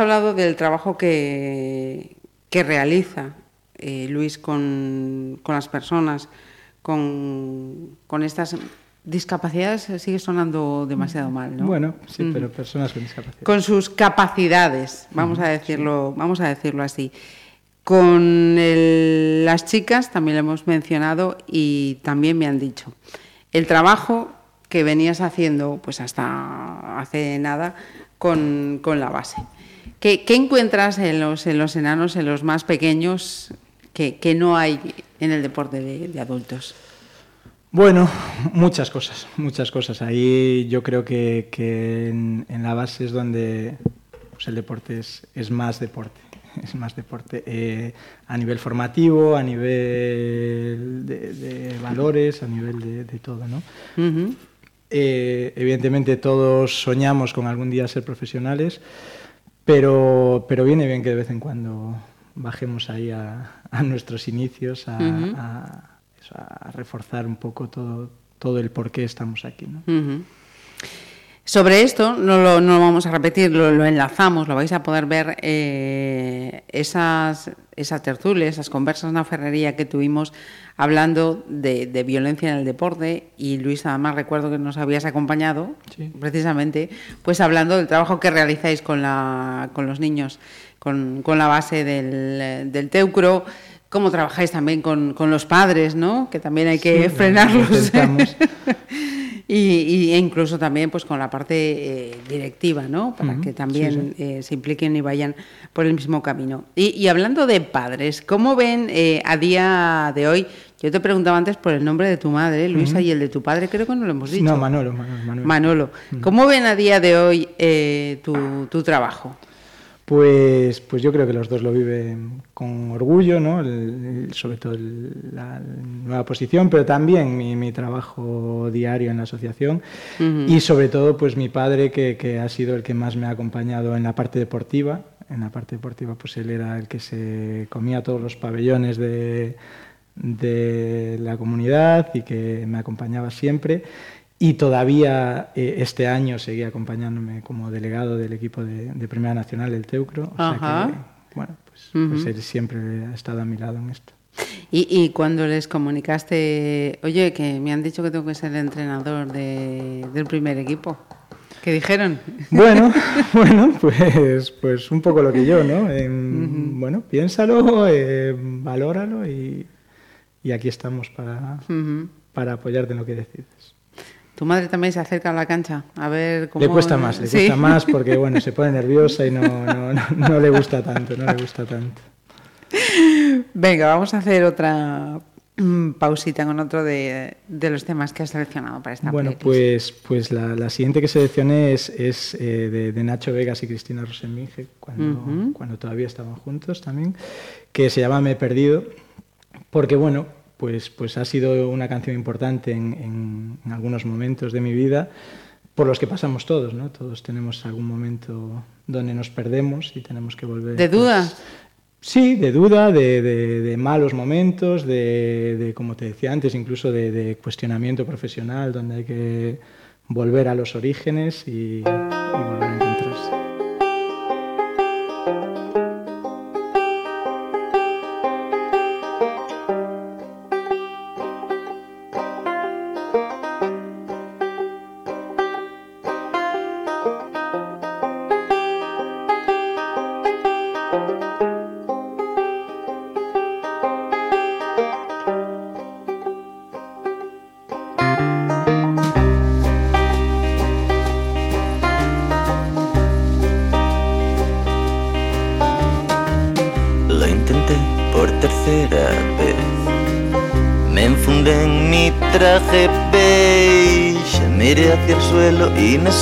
hablado del trabajo que, que realiza eh, Luis con, con las personas con, con estas discapacidades, sigue sonando demasiado mal, ¿no? Bueno, sí, pero personas con discapacidad. con sus capacidades, vamos a decirlo, vamos a decirlo así. Con el- las chicas también lo hemos mencionado y también me han dicho el trabajo que venías haciendo, pues hasta hace nada, con, con la base. ¿Qué, qué encuentras en los, en los enanos, en los más pequeños, que, que no hay en el deporte de, de adultos? Bueno, muchas cosas, muchas cosas. Ahí yo creo que, que en, en la base es donde pues, el deporte es, es más deporte. Es más deporte eh, a nivel formativo, a nivel de, de valores, a nivel de, de todo, ¿no? Ujú. Eh, evidentemente todos soñamos con algún día ser profesionales, pero, pero viene bien que de vez en cuando bajemos ahí a, a nuestros inicios, a, Ujú. a- eso, a reforzar un poco todo, todo el por qué estamos aquí. Sobre esto, no lo, no lo vamos a repetir, lo, lo enlazamos, lo vais a poder ver, eh, esas, esas tertulias, esas conversas en la ferrería que tuvimos hablando de, de violencia en el deporte y Luis, además recuerdo que nos habías acompañado, Sí. precisamente, pues hablando del trabajo que realizáis con, la, con los niños, con, con la base del, del Teucro, cómo trabajáis también con, con los padres, ¿no? Que también hay que Sí, lo- frenarlos. Y, y- incluso también pues con la parte eh, directiva, ¿no? Para que sí, también eh, se impliquen y vayan por el mismo camino. Y, y hablando de padres, ¿cómo ven eh, a día de hoy? Yo te preguntaba antes por el nombre de tu madre, Luisa, y el de tu padre, creo que no lo hemos dicho. No, Manolo, Manolo, Manuel. Manolo. ¿Cómo ven a día de hoy eh, tu, tu trabajo? Pues, pues yo creo que los dos lo viven con orgullo, ¿no? El- el- sobre todo el- la nueva posición, pero también mi, mi trabajo diario en la asociación y sobre todo pues mi padre que, que ha sido el que más me ha acompañado en la parte deportiva. En la parte deportiva pues él era el que se comía todos los pabellones de, de la comunidad y que me acompañaba siempre. Y todavía eh, este año seguía acompañándome como delegado del equipo de, de Primera Nacional del Teucro. O sea que, bueno, pues, pues él siempre ha estado a mi lado en esto. Y, y cuando les comunicaste, oye, que me han dicho que tengo que ser el entrenador de- del primer equipo, ¿qué dijeron? Bueno, bueno, pues, pues un poco lo que yo, ¿no? Em, Bueno, piénsalo, eh, valóralo y, y aquí estamos para, para apoyarte en lo que decides. Tu madre también se acerca a la cancha a ver cómo... Le cuesta más, le Sí. cuesta más porque, bueno, se pone nerviosa y no, no, no, no le gusta tanto, no le gusta tanto. Venga, vamos a hacer otra mm, pausita con otro de, de los temas que has seleccionado para esta Bueno, playlist. pues, pues la, la siguiente que seleccioné es, es eh, de, de Nacho Vegas y Cristina Rosenminge, cuando, cuando todavía estaban juntos también, que se llama Me he perdido, porque bueno, pues, pues ha sido una canción importante en, en- en algunos momentos de mi vida, por los que pasamos todos, ¿no? Todos tenemos algún momento donde nos perdemos y tenemos que volver. ¿De pues, duda? Sí, de duda, de, de- de malos momentos, de, de, como te decía antes, incluso de, de cuestionamiento profesional, donde hay que volver a los orígenes y, y volver a encontrarse.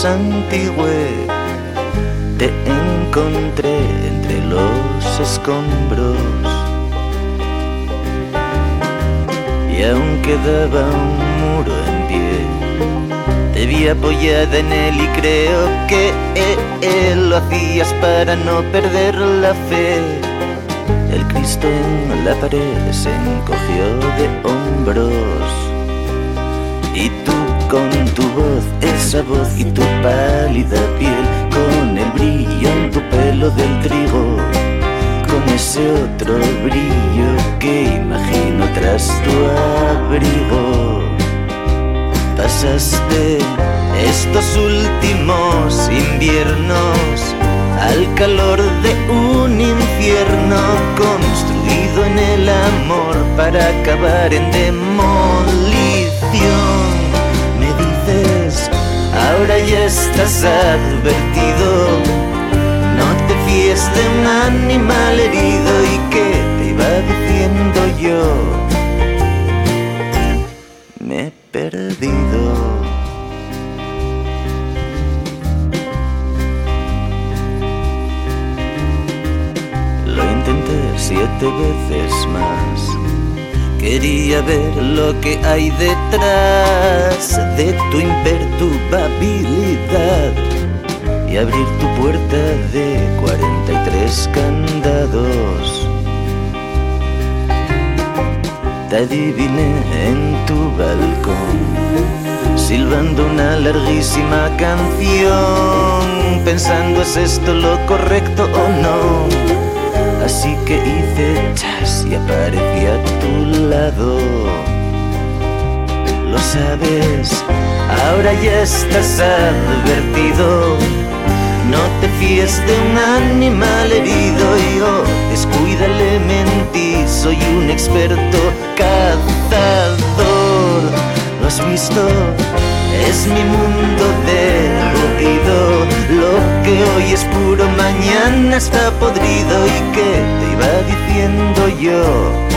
Santigüé. Te encontré entre los escombros. Y aún quedaba un muro en pie. Te vi apoyada en él y creo que él lo hacías para no perder la fe. El Cristo en la pared se encogió de hombros. Y tú con tu voz, esa voz y tu pálida piel, con el brillo en tu pelo del trigo, con ese otro brillo que imagino tras tu abrigo. Pasaste estos últimos inviernos al calor de un infierno construido en el amor para acabar en demolición. Ahora ya estás advertido, no te fíes de un animal herido y que te iba diciendo yo. Me he perdido. Lo intenté siete veces más. Quería ver lo que hay detrás de tu imperturbabilidad y abrir tu puerta de 43 candados. Te adiviné en tu balcón, silbando una larguísima canción, pensando es esto lo correcto o no. Así que hice chas y aparecí a tu lado. Lo sabes, ahora ya estás advertido. No te fíes de un animal herido y oh, descuídale, mentí, soy un experto cazador. ¿Lo has visto? Es mi mundo derruido. Que hoy es puro, mañana está podrido. ¿Y que te iba diciendo yo?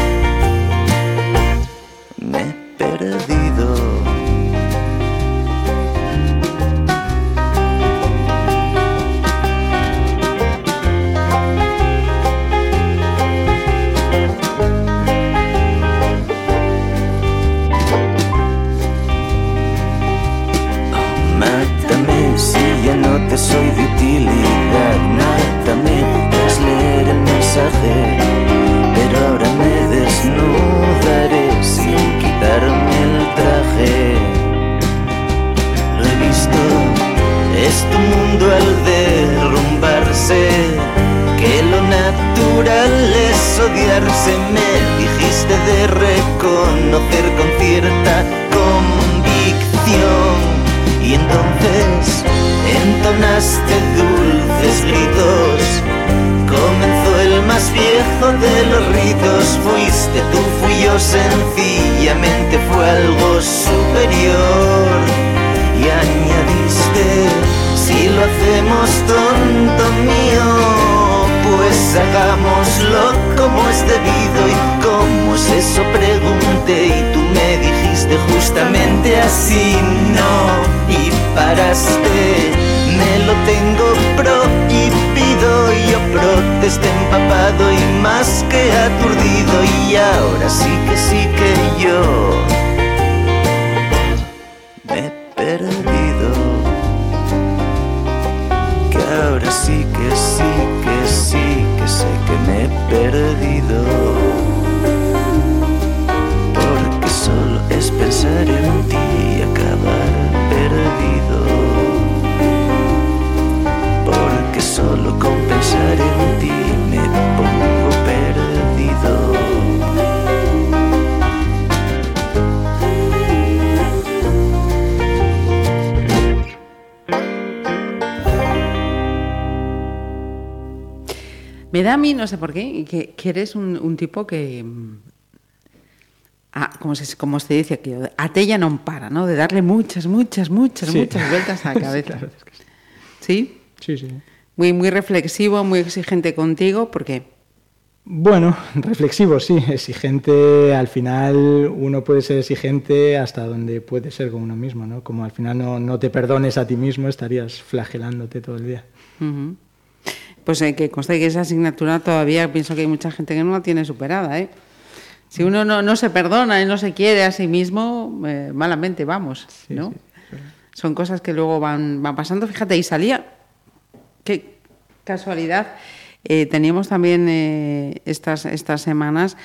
Hagámoslo como es debido. ¿Y cómo es eso? Pregunté y tú me dijiste justamente así, no. Y paraste, me lo tengo prohibido. Yo protesté empapado y más que aturdido. Y ahora sí que sí que yo perdido. Porque solo es pensar en ti y acabar perdido. Me da a mí, no sé por qué, que, que eres un, un tipo que... mm, ah, como, se, como se dice aquí, non para, ¿no? De darle muchas, muchas, muchas, Sí. muchas vueltas a la cabeza. Claro, es que sí. ¿Sí? Sí, sí. Muy, muy reflexivo, muy exigente contigo, porque Bueno, reflexivo, sí, exigente. Al final uno puede ser exigente hasta donde puede ser con uno mismo, ¿no? Como al final no, no te perdones a ti mismo, estarías flagelándote todo el día. Ujú. Pues eh, que conste que esa asignatura todavía pienso que hay mucha gente que no la tiene superada, ¿eh? Si uno no, no se perdona y no se quiere a sí mismo, eh, malamente vamos, Sí, ¿no? sí, Son cosas que luego van, van pasando. Fíjate, y salía, qué casualidad, eh, teníamos también estas, estas semanas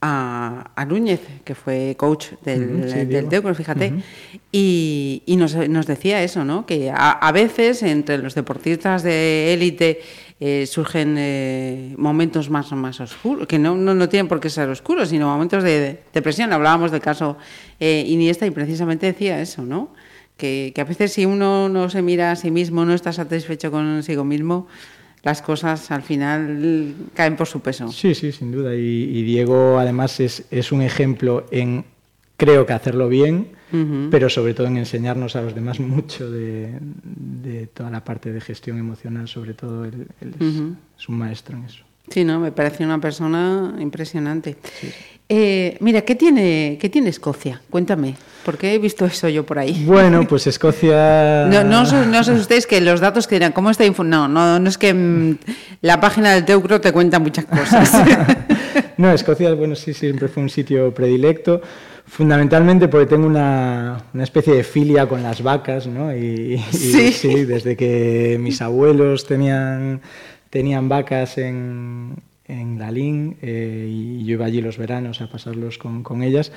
a, a Núñez, que fue coach del, sí, del. Teucro, fíjate, y, y nos, nos decía eso, ¿no? Que a, a veces entre los deportistas de élite eh, surgen eh, momentos más, más oscuros, que no, no, no tienen por qué ser oscuros, sino momentos de depresión. Hablábamos del caso eh, Iniesta y precisamente decía eso, ¿no? Que, que a veces si uno no se mira a sí mismo, no está satisfecho consigo mismo, las cosas al final caen por su peso. Sí, sí, sin duda. Y, Diego además es, es un ejemplo en, creo que hacerlo bien, pero sobre todo en enseñarnos a los demás mucho de, de toda la parte de gestión emocional, sobre todo él, él es, un maestro en eso. Sí, no, me parece una persona impresionante. Eh, mira, ¿qué tiene, ¿qué tiene Escocia? Cuéntame, porque he visto eso yo por ahí. Bueno, pues Escocia... No, no, os- no os asustéis que los datos que dirán, ¿cómo está info? No, no, no es que mm, la página del Teucro te cuenta muchas cosas. No, Escocia, bueno, sí, siempre fue un sitio predilecto, fundamentalmente porque tengo una, una especie de filia con las vacas, ¿no? Y, y Sí. desde que mis abuelos tenían, tenían vacas en, en Lalín eh, y yo iba allí los veranos a pasarlos con, con ellas.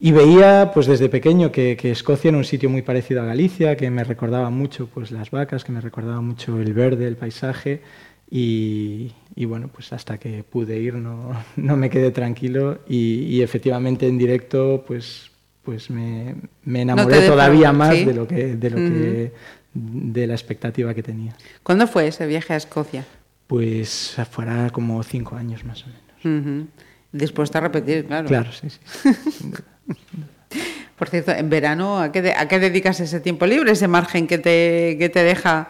Y veía, pues desde pequeño, que, que Escocia era un sitio muy parecido a Galicia, que me recordaba mucho, pues las vacas, que me recordaba mucho el verde, el paisaje. Y, y bueno, pues hasta que pude ir no, no me quedé tranquilo y, y efectivamente en directo, pues, pues me, me No enamoré defraudó, todavía más ¿sí? de lo que, de lo que, de la expectativa que tenía. ¿Cuándo fue ese viaje a Escocia? Pues fuera como cinco años más o menos. Ujú. Después de repetir, claro. Claro, sí, sí. Por cierto, en verano, ¿a qué, de- a qué dedicas ese tiempo libre, ese margen que te, que te deja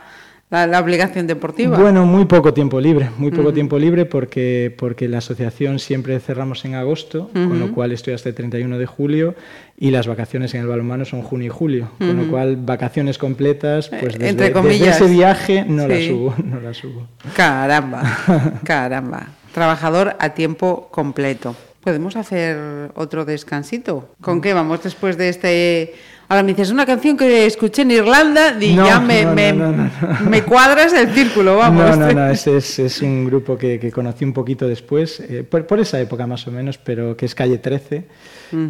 la, la obligación deportiva? Bueno, muy poco tiempo libre, muy poco tiempo libre porque, porque la asociación siempre cerramos en agosto, con lo cual estoy hasta el 31 de julio y las vacaciones en el balonmano son junio y julio, con lo cual vacaciones completas, pues Eh, desde, entre desde ese viaje no la Sí. subo, no la subo. Caramba, caramba. Trabajador a tiempo completo. ¿Podemos hacer otro descansito? ¿Con qué vamos después de este...? Ahora me dices, una canción que escuché en Irlanda y No, ya me, no, me, no, me cuadras el círculo, vamos. No, no, no, es, es, es un grupo que, que conocí un poquito después, eh, por, por esa época más o menos, pero que es Calle 13,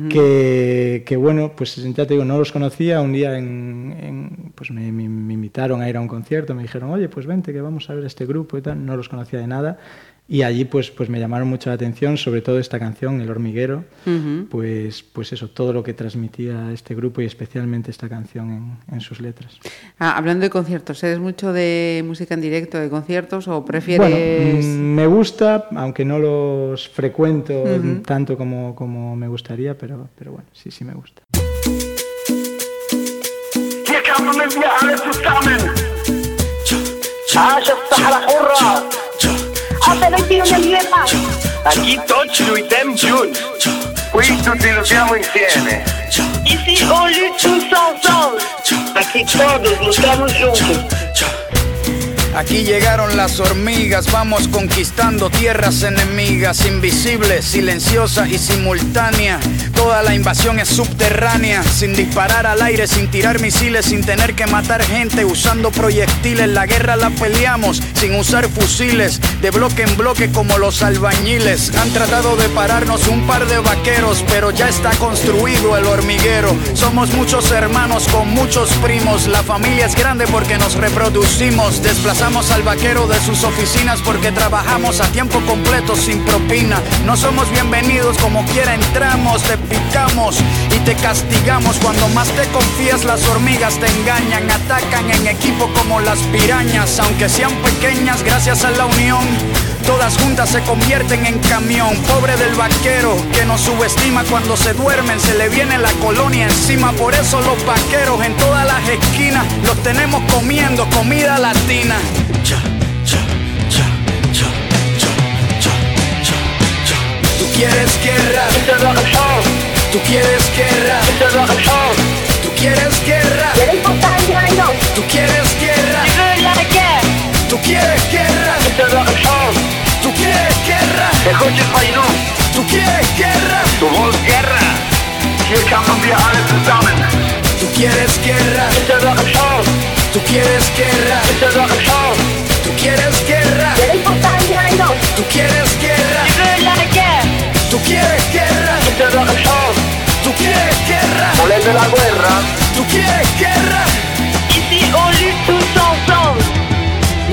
que, que, bueno, pues ya te digo, no los conocía, un día en, en- pues me- me invitaron a ir a un concierto, me dijeron, oye, pues vente que vamos a ver este grupo y tal, no los conocía de nada, y allí pues, pues me llamaron mucho la atención, sobre todo esta canción, El Hormiguero, pues, pues eso, todo lo que transmitía este grupo y especialmente esta canción en, en sus letras. Ah, hablando de conciertos, ¿eres mucho de música en directo, de conciertos o prefieres...? mm, me gusta, aunque no los frecuento tanto como, como me gustaría, pero, pero bueno, sí, sí me gusta. Aquí tutti luttiamo juntos. Qui tutti luttiamo insieme. Ici on lutte tous ensemble. Aquí todos luchamos juntos. Aquí llegaron las hormigas, vamos conquistando tierras enemigas, invisibles, silenciosa y simultánea. Toda la invasión es subterránea, sin disparar al aire, sin tirar misiles, sin tener que matar gente, usando proyectiles. La guerra la peleamos sin usar fusiles, de bloque en bloque como los albañiles. Han tratado de pararnos un par de vaqueros, pero ya está construido el hormiguero. Somos muchos hermanos con muchos primos, la familia es grande porque nos reproducimos. Desplazamos al vaquero de sus oficinas porque trabajamos a tiempo completo sin propina. No somos bienvenidos como quiera entramos, te picamos y te castigamos. Cuando más te confías las hormigas te engañan, atacan en equipo como las pirañas. Aunque sean pequeñas gracias a la unión. Todas juntas se convierten en camión. Pobre del vaquero que nos subestima cuando se duermen, se le viene la colonia encima. Por eso los vaqueros en todas las esquinas los tenemos comiendo comida latina. Cha, cha, cha, cha, cha, cha, cha, cha. Tú quieres guerra, tú quieres guerra, tú quieres guerra, tú quieres guerra, tú quieres guerra, esta es ¿Tú quieres guerra? Escucha Paino. ¿Tú quieres guerra? ¿Tú quieres guerra? Hier kann man wir alle zusammen. ¿Tú quieres guerra? Esta es ¿Tú quieres guerra? Esta es ¿Tú quieres guerra? ¿Tú quieres guerra? ¿Tú quieres guerra? Esta es ¿Tú quieres guerra? ¿Tú quieres guerra?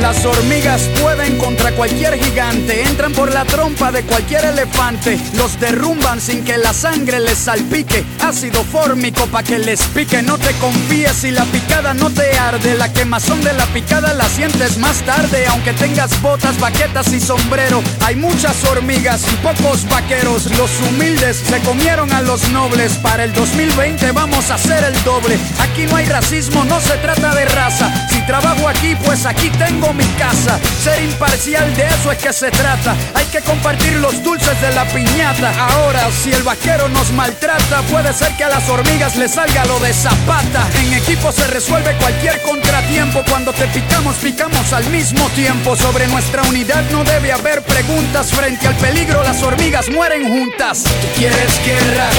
Las hormigas pueden contra cualquier gigante, entran por la trompa de cualquier elefante, los derrumban sin que la sangre les salpique, ácido fórmico pa' que les pique, no te confíes si la picada no te arde, la quemazón de la picada la sientes más tarde, aunque tengas botas, baquetas y sombrero, hay muchas hormigas y pocos vaqueros, los humildes se comieron a los nobles, para el 2020 vamos a hacer el doble, aquí no hay racismo, no se trata de raza, si trabajo aquí pues aquí tengo mi casa. Ser imparcial de eso es que se trata. Hay que compartir los dulces de la piñata. Ahora, si el vaquero nos maltrata, puede ser que a las hormigas les salga lo de zapata. En equipo se resuelve cualquier contratiempo. Cuando te picamos, picamos al mismo tiempo. Sobre nuestra unidad no debe haber preguntas. Frente al peligro, las hormigas mueren juntas. Tú quieres guerra.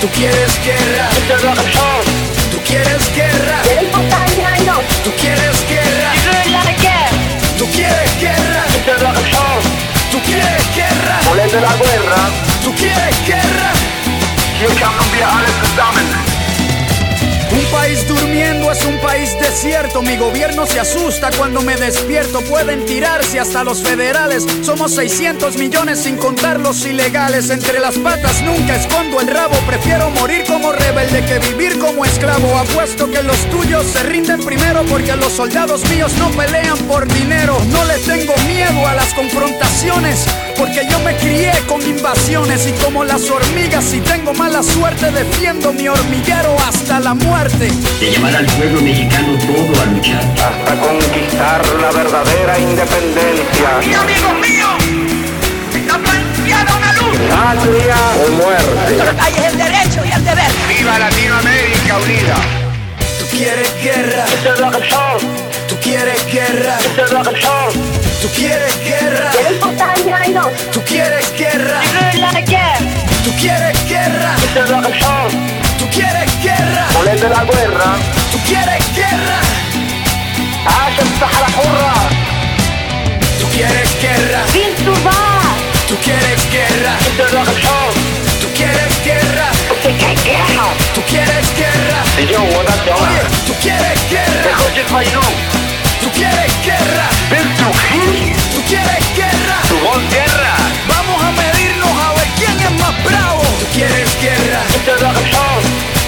Tú quieres guerra. Tú quieres guerra. Tú quieres guerra. Tú quieres guerra. Tú quieres guerra. Voler de la guerra. Tú quieres guerra. Un país durmiendo es un país desierto. Mi gobierno se asusta cuando me despierto. Pueden tirarse hasta los federales. Somos 600 millones sin contar los ilegales. Entre las patas nunca escondo el rabo. Prefiero morir como rebelde que vivir como esclavo. Apuesto que los tuyos se rinden primero porque los soldados míos no pelean por dinero. No le tengo miedo a las confrontaciones porque yo me crié con invasiones y como las hormigas si tengo mala suerte defiendo mi hormiguero hasta la muerte. de llamar al pueblo mexicano todo a luchar. Hasta conquistar la verdadera independencia. Y amigos míos, está planteada una luz. Patria o muerte. Hay el derecho. ¡Viva Latinoamérica unida! Tú quieres guerra, tú quieres guerra, tú quieres guerra, tú quieres guerra, tú quieres guerra, tú quieres guerra, Voler de la guerra. tú quieres guerra, عاش الصحراء حرة. tú quieres guerra, tú quieres guerra, tú Y yo, buena chaval. ¿Tú quieres guerra? Mejor el Bailón. ¿Tú quieres guerra? Del Trujillo. ¿Tú quieres guerra? Tu voz guerra. Vamos a medirnos a ver quién es más bravo. ¿Tú quieres guerra? Este es la razón.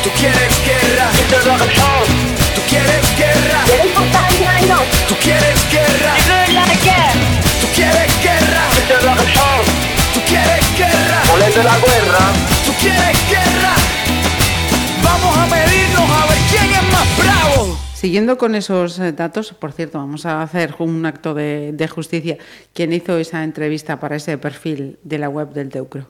¿Tú quieres guerra? Este es la razón. ¿Tú quieres guerra? ¿Tú quieres guerra? ¿Tú quieres guerra? Esta es la razón. ¿Tú quieres guerra? Ponete la guerra. ¿Tú quieres Siguiendo con esos eh, datos, por cierto, vamos a hacer un acto de, de justicia. ¿Quién hizo esa entrevista para ese perfil de la web del Teucro?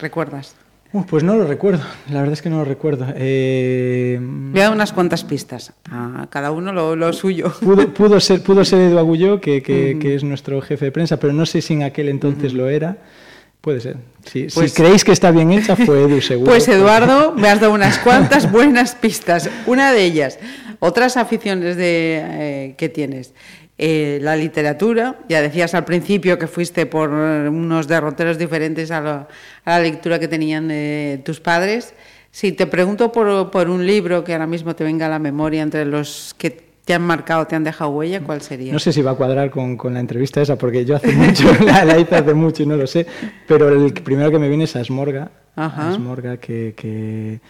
¿Recuerdas? Uh, pues no lo recuerdo, la verdad es que no lo recuerdo. Eh, Voy a dar unas cuantas pistas. A cada uno lo, lo suyo. pudo, pudo ser, pudo ser Edu Agulló, que, que- que es nuestro jefe de prensa, pero no sé si en aquel entonces lo era. Puede ser. Si, Pues- si creéis que está bien hecha, fue Edu, seguro. Pues Eduardo, me has dado unas cuantas buenas pistas. Una de ellas, otras aficiones de, eh, que tienes. Eh, la literatura, ya decías al principio que fuiste por unos derroteros diferentes a, la- a la lectura que tenían eh, tus padres. Si te pregunto por, por un libro que ahora mismo te venga a la memoria entre los que te han marcado, te han dejado huella, ¿cuál sería? No sé si va a cuadrar con, con la entrevista esa, porque yo hace mucho, la, la hice hace mucho y no lo sé, pero el primero que me viene es Asmorga, Ajá. Asmorga que, que,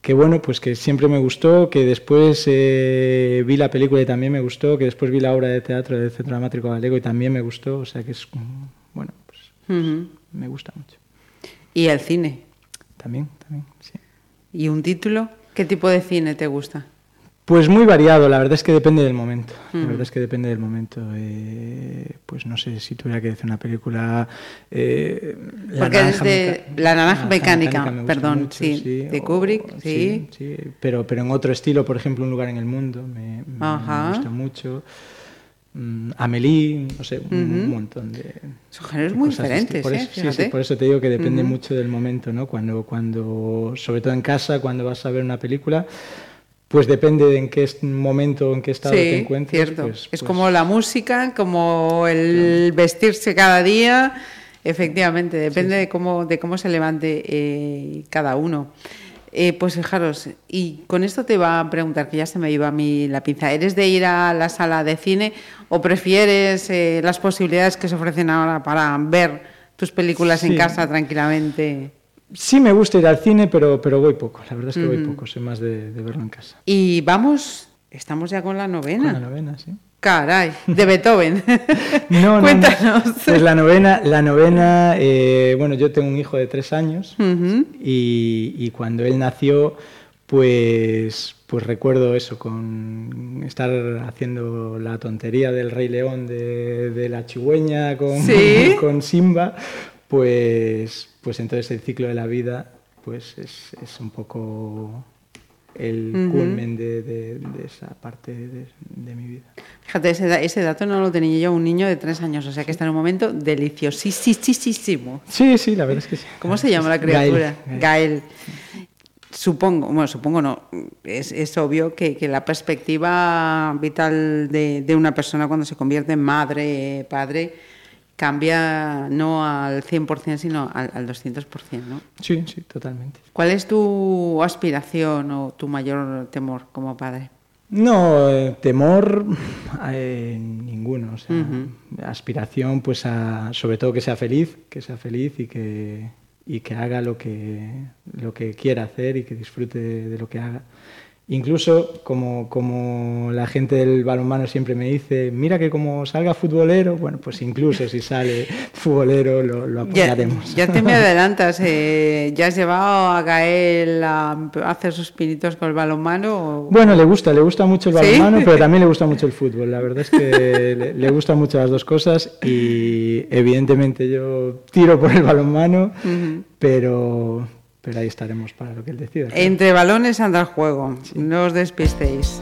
que bueno, pues que siempre me gustó, que después eh, vi la película y también me gustó, que después vi la obra de teatro del Centro Dramático Galego y también me gustó, o sea que es, bueno, pues me gusta mucho. Y el cine. También, también, sí. ¿Y un título? ¿Qué tipo de cine te gusta? Pues muy variado, la verdad es que depende del momento. La Mm. verdad es que depende del momento. Eh, pues no sé si tuviera que decir una película. eh, La Porque Naranja desde La Naranja Mecánica, perdón, mucho, sí, de o- Kubrick, sí. sí, pero, pero en otro estilo, por ejemplo, Un lugar en el mundo, me, gusta mucho. Mm, Amélie, no sé, un, montón de. Son géneros muy cosas diferentes, por ¿eh? eso, sí, sí, por eso te digo que depende mucho del momento, ¿no? Cuando, cuando, sobre todo en casa, cuando vas a ver una película, pues depende de en qué momento, en qué estado te Sí, encuentres. cierto. pues- es pues- como la música, como el vestirse cada día. Efectivamente, depende de cómo de cómo se levante eh, cada uno. Eh, pues fijaros, y con esto te iba a preguntar, que ya se me iba a mí la pinza, ¿eres de ir a la sala de cine o prefieres eh, las posibilidades que se ofrecen ahora para ver tus películas en casa tranquilamente? Sí me gusta ir al cine, pero, pero voy poco. La verdad es que voy poco. Soy más de, de verlo en casa. Y vamos, estamos ya con la novena. Con la novena, sí. Caray, de Beethoven. No, no, no. Cuéntanos. Pues la novena, la novena eh, bueno, yo tengo un hijo de tres años y, y cuando él nació, pues, pues recuerdo eso, con estar haciendo la tontería del Rey León de, de la chigüeña con, Sí. con Simba, pues, pues entonces el ciclo de la vida pues es, es un poco el culmen de, de- de esa parte de, de mi vida. Fíjate, ese, ese dato no lo tenía yo, un niño de tres años, o sea que está en un momento deliciosísimo. Sí, sí, la verdad es que sí. ¿Cómo se llama la criatura? Gael. Gael. Supongo, bueno, supongo no, es, es obvio que, que la perspectiva vital de, de una persona cuando se convierte en madre, padre, cambia no al 100%, sino al, al 200%, ¿no? Sí, sí, totalmente. ¿Cuál es tu aspiración o tu mayor temor como padre? No, eh, temor eh, ninguno. O sea, Ujú. aspiración, pues a, sobre todo que sea feliz, que sea feliz y que, y que haga lo que, lo que quiera hacer y que disfrute de, de lo que haga. Incluso como, como la gente del balonmano siempre me dice, mira que como salga futbolero, bueno, pues incluso si sale futbolero lo, lo Ya, apoyaremos. ya te me adelantas, eh, ¿ya has llevado a Gael a hacer sus pinitos con el balonmano? o- Bueno, le gusta, le gusta mucho el ¿Sí? balonmano, pero también le gusta mucho el fútbol. La verdad es que le, le gustan mucho las dos cosas y evidentemente yo tiro por el balonmano, pero, pero ahí estaremos para lo que él decida. claro. Entre balones anda el juego, no os despistéis.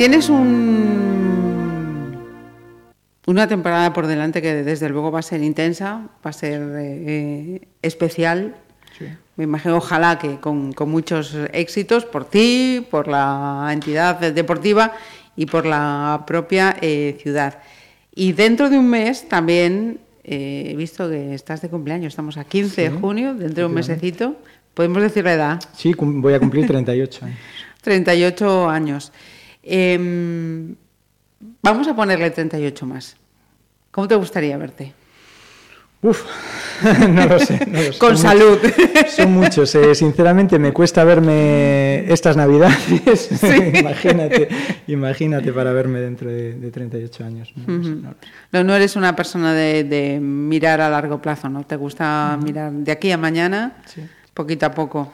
Tienes un, una temporada por delante que desde luego va a ser intensa, va a ser eh, especial. Me imagino, ojalá que con, con muchos éxitos por ti, por la entidad deportiva y por la propia eh, ciudad. Y dentro de un mes también eh, he visto que estás de cumpleaños, estamos a 15 de junio, dentro de un mesecito. Podemos decir la edad. Sí, voy a cumplir 38 años. 38 años. Em, vamos a ponerle 38 más. ¿Cómo te gustaría verte? Uf, no lo sé. no lo sé. Con Son salud. muchos- Son muchos. eh, sinceramente, me cuesta verme estas navidades. imagínate, imagínate para verme dentro de, de 38 años. No no eres una persona de, de mirar a largo plazo, ¿no? Te gusta mirar de aquí a mañana, poquito a poco.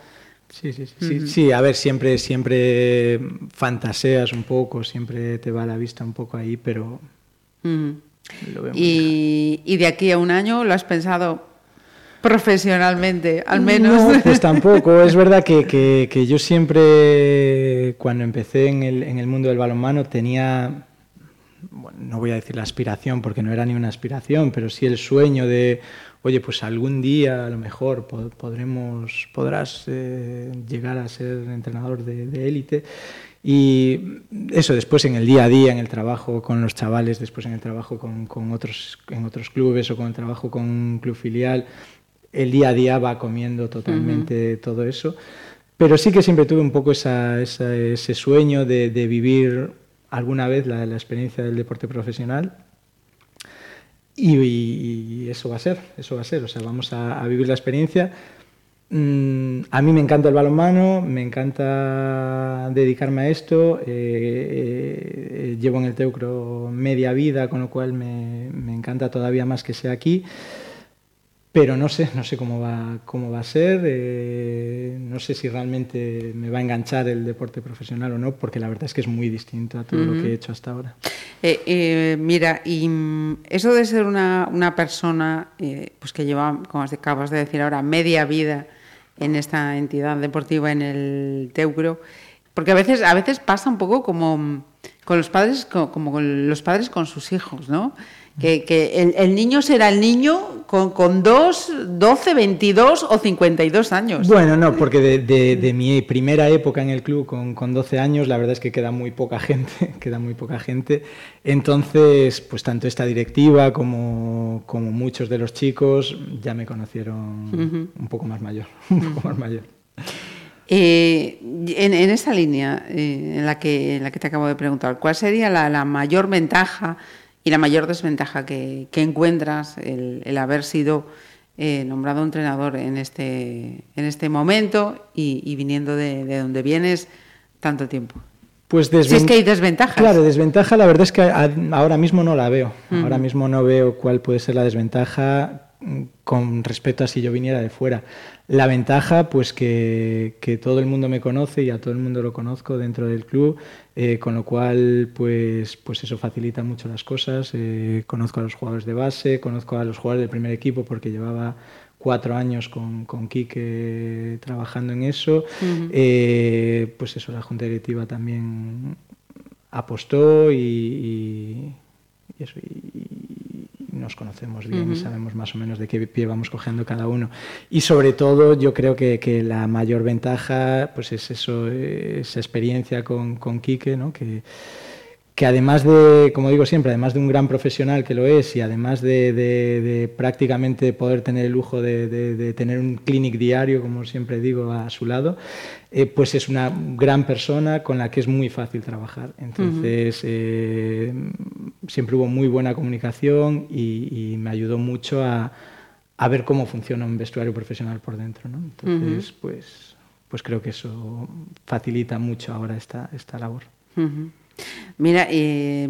Sí, sí, sí, sí, Ujú. sí, a ver, siempre, siempre fantaseas un poco, siempre te va la vista un poco ahí, pero lo veo y de aquí a un año lo has pensado profesionalmente, al menos. No, pues tampoco. Es verdad que, que- que yo siempre, cuando empecé en el, en el mundo del balonmano, tenía, bueno, no voy a decir la aspiración, porque no era ni una aspiración, pero sí el sueño de, oye, pues algún día a lo mejor po- podremos, podrás eh, llegar a ser entrenador de élite. Y eso después en el día a día, en el trabajo con los chavales, después en el trabajo con, con otros, en otros clubes o con el trabajo con un club filial, el día a día va comiendo totalmente todo eso. Pero sí que siempre tuve un poco esa- esa- ese sueño de, de vivir alguna vez la, la experiencia del deporte profesional. Y, eso va a ser, eso va a ser. O sea, vamos a, a vivir la experiencia. Mm, a mí me encanta el balonmano, me encanta dedicarme a esto. eh, eh, llevo en el Teucro media vida, con lo cual me, me encanta todavía más que sea aquí. Pero no sé, no sé cómo va, cómo va a ser. eh, no sé si realmente me va a enganchar el deporte profesional o no, porque la verdad es que es muy distinto a todo lo Ujú. que he hecho hasta ahora. Eh, eh, mira, y mm, eso de ser una, una persona eh, pues que lleva, como acabas de decir ahora, media vida en esta entidad deportiva, en el Teucro, porque a veces, a veces pasa un poco como mm, con los padres, co- como con los padres con sus hijos, ¿no? Que, que el, el niño será el niño con, con 2, 12, 22 o 52 años. Bueno, no, porque de, de- de mi primera época en el club con, con 12 años, la verdad es que queda muy poca gente, queda muy poca gente. Entonces, pues tanto esta directiva como, como muchos de los chicos ya me conocieron un poco más mayor, un poco más mayor. Eh, en, en esa línea eh, en, la que, en la que te acabo de preguntar, ¿cuál sería la, la mayor ventaja y la mayor desventaja que, que encuentras el, el haber sido eh, nombrado entrenador en este, en este momento y, y viniendo de, de donde vienes tanto tiempo? Pues Si es que hay desventajas. Claro, desventaja la verdad es que a- ahora mismo no la veo. Ujú. Ahora mismo no veo cuál puede ser la desventaja mm, con respecto a si yo viniera de fuera. La ventaja, pues que, que todo el mundo me conoce y a todo el mundo lo conozco dentro del club, eh, con lo cual, pues, pues eso facilita mucho las cosas. Eh, conozco a los jugadores de base, conozco a los jugadores del primer equipo porque llevaba cuatro años con, con Quique trabajando en eso. Eh, pues eso, la Junta Directiva también apostó y, y- y eso, y nos conocemos bien y sabemos más o menos de qué pie vamos cogiendo cada uno. Y sobre todo, yo creo que, que la mayor ventaja pues es eso, esa experiencia con, con Quique, ¿no? que, que además de, como digo siempre, además de un gran profesional que lo es y además de, de- de prácticamente poder tener el lujo de, de- tener un clinic diario, como siempre digo, a su lado, eh, pues es una gran persona con la que es muy fácil trabajar. Entonces, eh, siempre hubo muy buena comunicación y, y me ayudó mucho a, a ver cómo funciona un vestuario profesional por dentro. ¿no? Entonces, pues, pues creo que eso facilita mucho ahora esta, esta labor. Ujú. Mira, eh,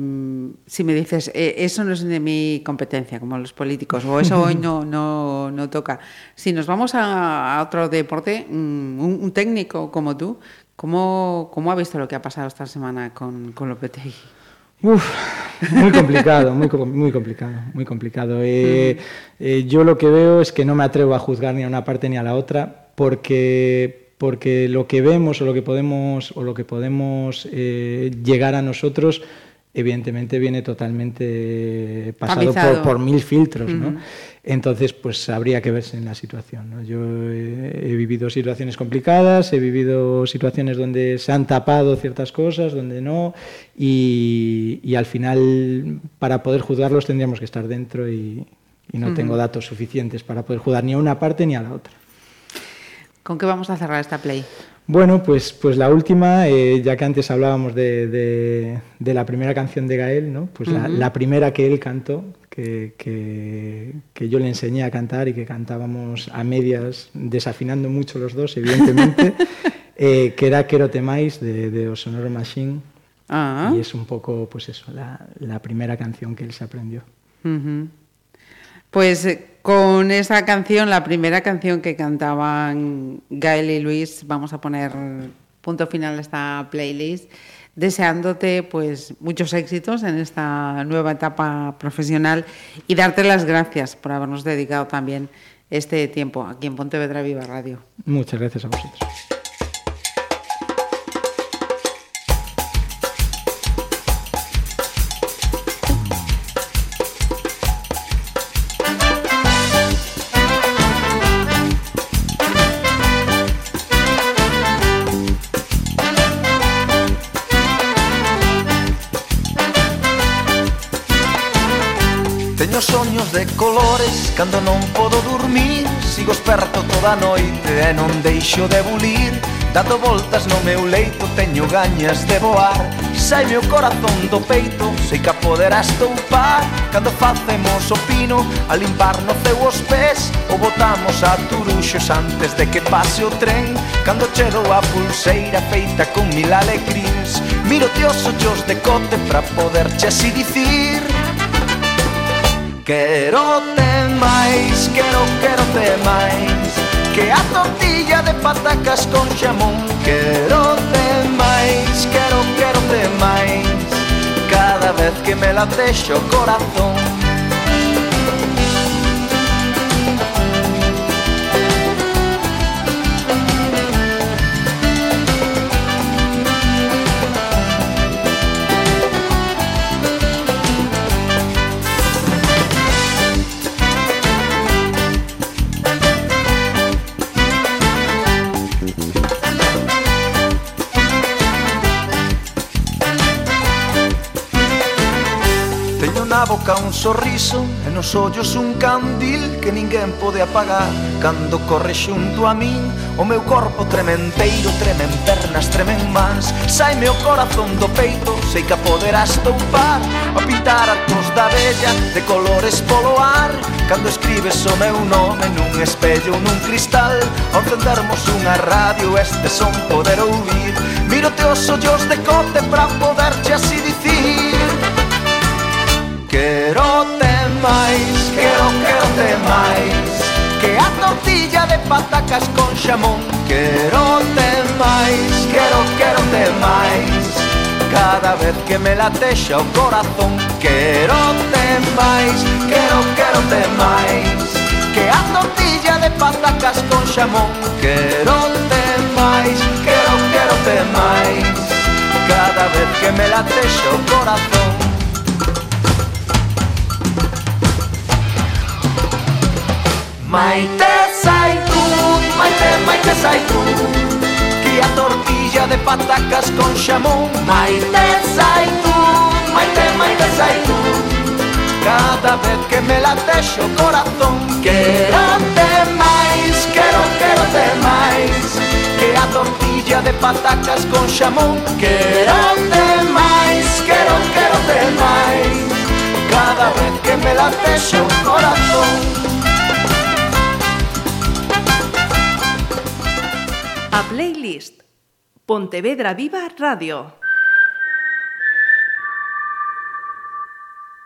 si me dices, eh, eso no es de mi competencia, como los políticos, o eso hoy no, no, no toca. Si nos vamos a, a otro deporte, mm, un, un técnico como tú, ¿cómo, ¿cómo ha visto lo que ha pasado esta semana con, con Lopetegui? Uf, muy complicado, muy, muy complicado, muy complicado. Eh, yo lo que veo es que no me atrevo a juzgar ni a una parte ni a la otra, porque porque lo que vemos o lo que podemos, o lo que podemos eh, llegar a nosotros evidentemente viene totalmente pasado por, por mil filtros, ¿no? Entonces, pues habría que verse en la situación. ¿no? Yo he, he vivido situaciones complicadas, he vivido situaciones donde se han tapado ciertas cosas, donde no, y, y al final, para poder juzgarlos, tendríamos que estar dentro y, y no tengo datos suficientes para poder juzgar ni a una parte ni a la otra. ¿Con qué vamos a cerrar esta play? Bueno, pues, pues la última, eh, ya que antes hablábamos de, de- de la primera canción de Gael, ¿no? pues la, primera que él cantó, que, que- que yo le enseñé a cantar y que cantábamos a medias, desafinando mucho los dos, evidentemente, eh, que era Quero Temais de, de O Sonoro Machine. Ah. Y es un poco, pues eso, la, la primera canción que él se aprendió. Pues eh, con esa canción, la primera canción que cantaban Gael y Luis, vamos a poner punto final a esta playlist, deseándote pues muchos éxitos en esta nueva etapa profesional y darte las gracias por habernos dedicado también este tiempo aquí en Pontevedra Viva Radio. Muchas gracias a vosotros. teño soños de colores Cando non podo dormir Sigo esperto toda a noite e non deixo de bulir. Dando voltas no meu leito teño gañas de voar. Saime o corazón do peito, sei que a poderás toupar Cando facemos o pino, a limpar no ceu os pés Ou botamos a turuxos antes de que pase o tren. Cando chego a pulseira feita con mil alegrins Miro te os ollos de cote pra poderche así dicir. Quero te máis, quero, quero te máis Que a tortilla de patacas con xamón Quero te máis, quero, quero te máis Cada vez que me la deixo o corazón. boca un sorriso e nos ollos un candil que ninguén pode apagar. Cando corre xunto a min o meu corpo trementeiro Tremen pernas, tremen mans, saime o corazón do peito Sei que a poderás toupar a pintar arcos da bella de colores polo ar. Cando escribes o meu nome nun espello nun cristal. Ao encendermos unha radio este son poder ouvir. Mírote os ollos de cote pra poderche así dicir. Quero te máis, quero, quero te máis Que a tortilla de patacas con xamón Quero te máis, quero, quero te máis Cada vez que me latexa o corazón Quero te máis, quero, quero te máis Que a tortilla de patacas con xamón Quero te máis, quero, quero te máis Cada vez que me latexa o corazón Maite Zaitún, Maite, Maite que a tortilla de patacas con xamón. Maite Zaitún, Maite, Maite Zaitún Cada vez que me la o corazón. Te máis, quero, te máis Que a tortilla de patacas con xamón. Te máis, quero, te máis Cada vez que me la o corazón. A playlist Pontevedra Viva Radio.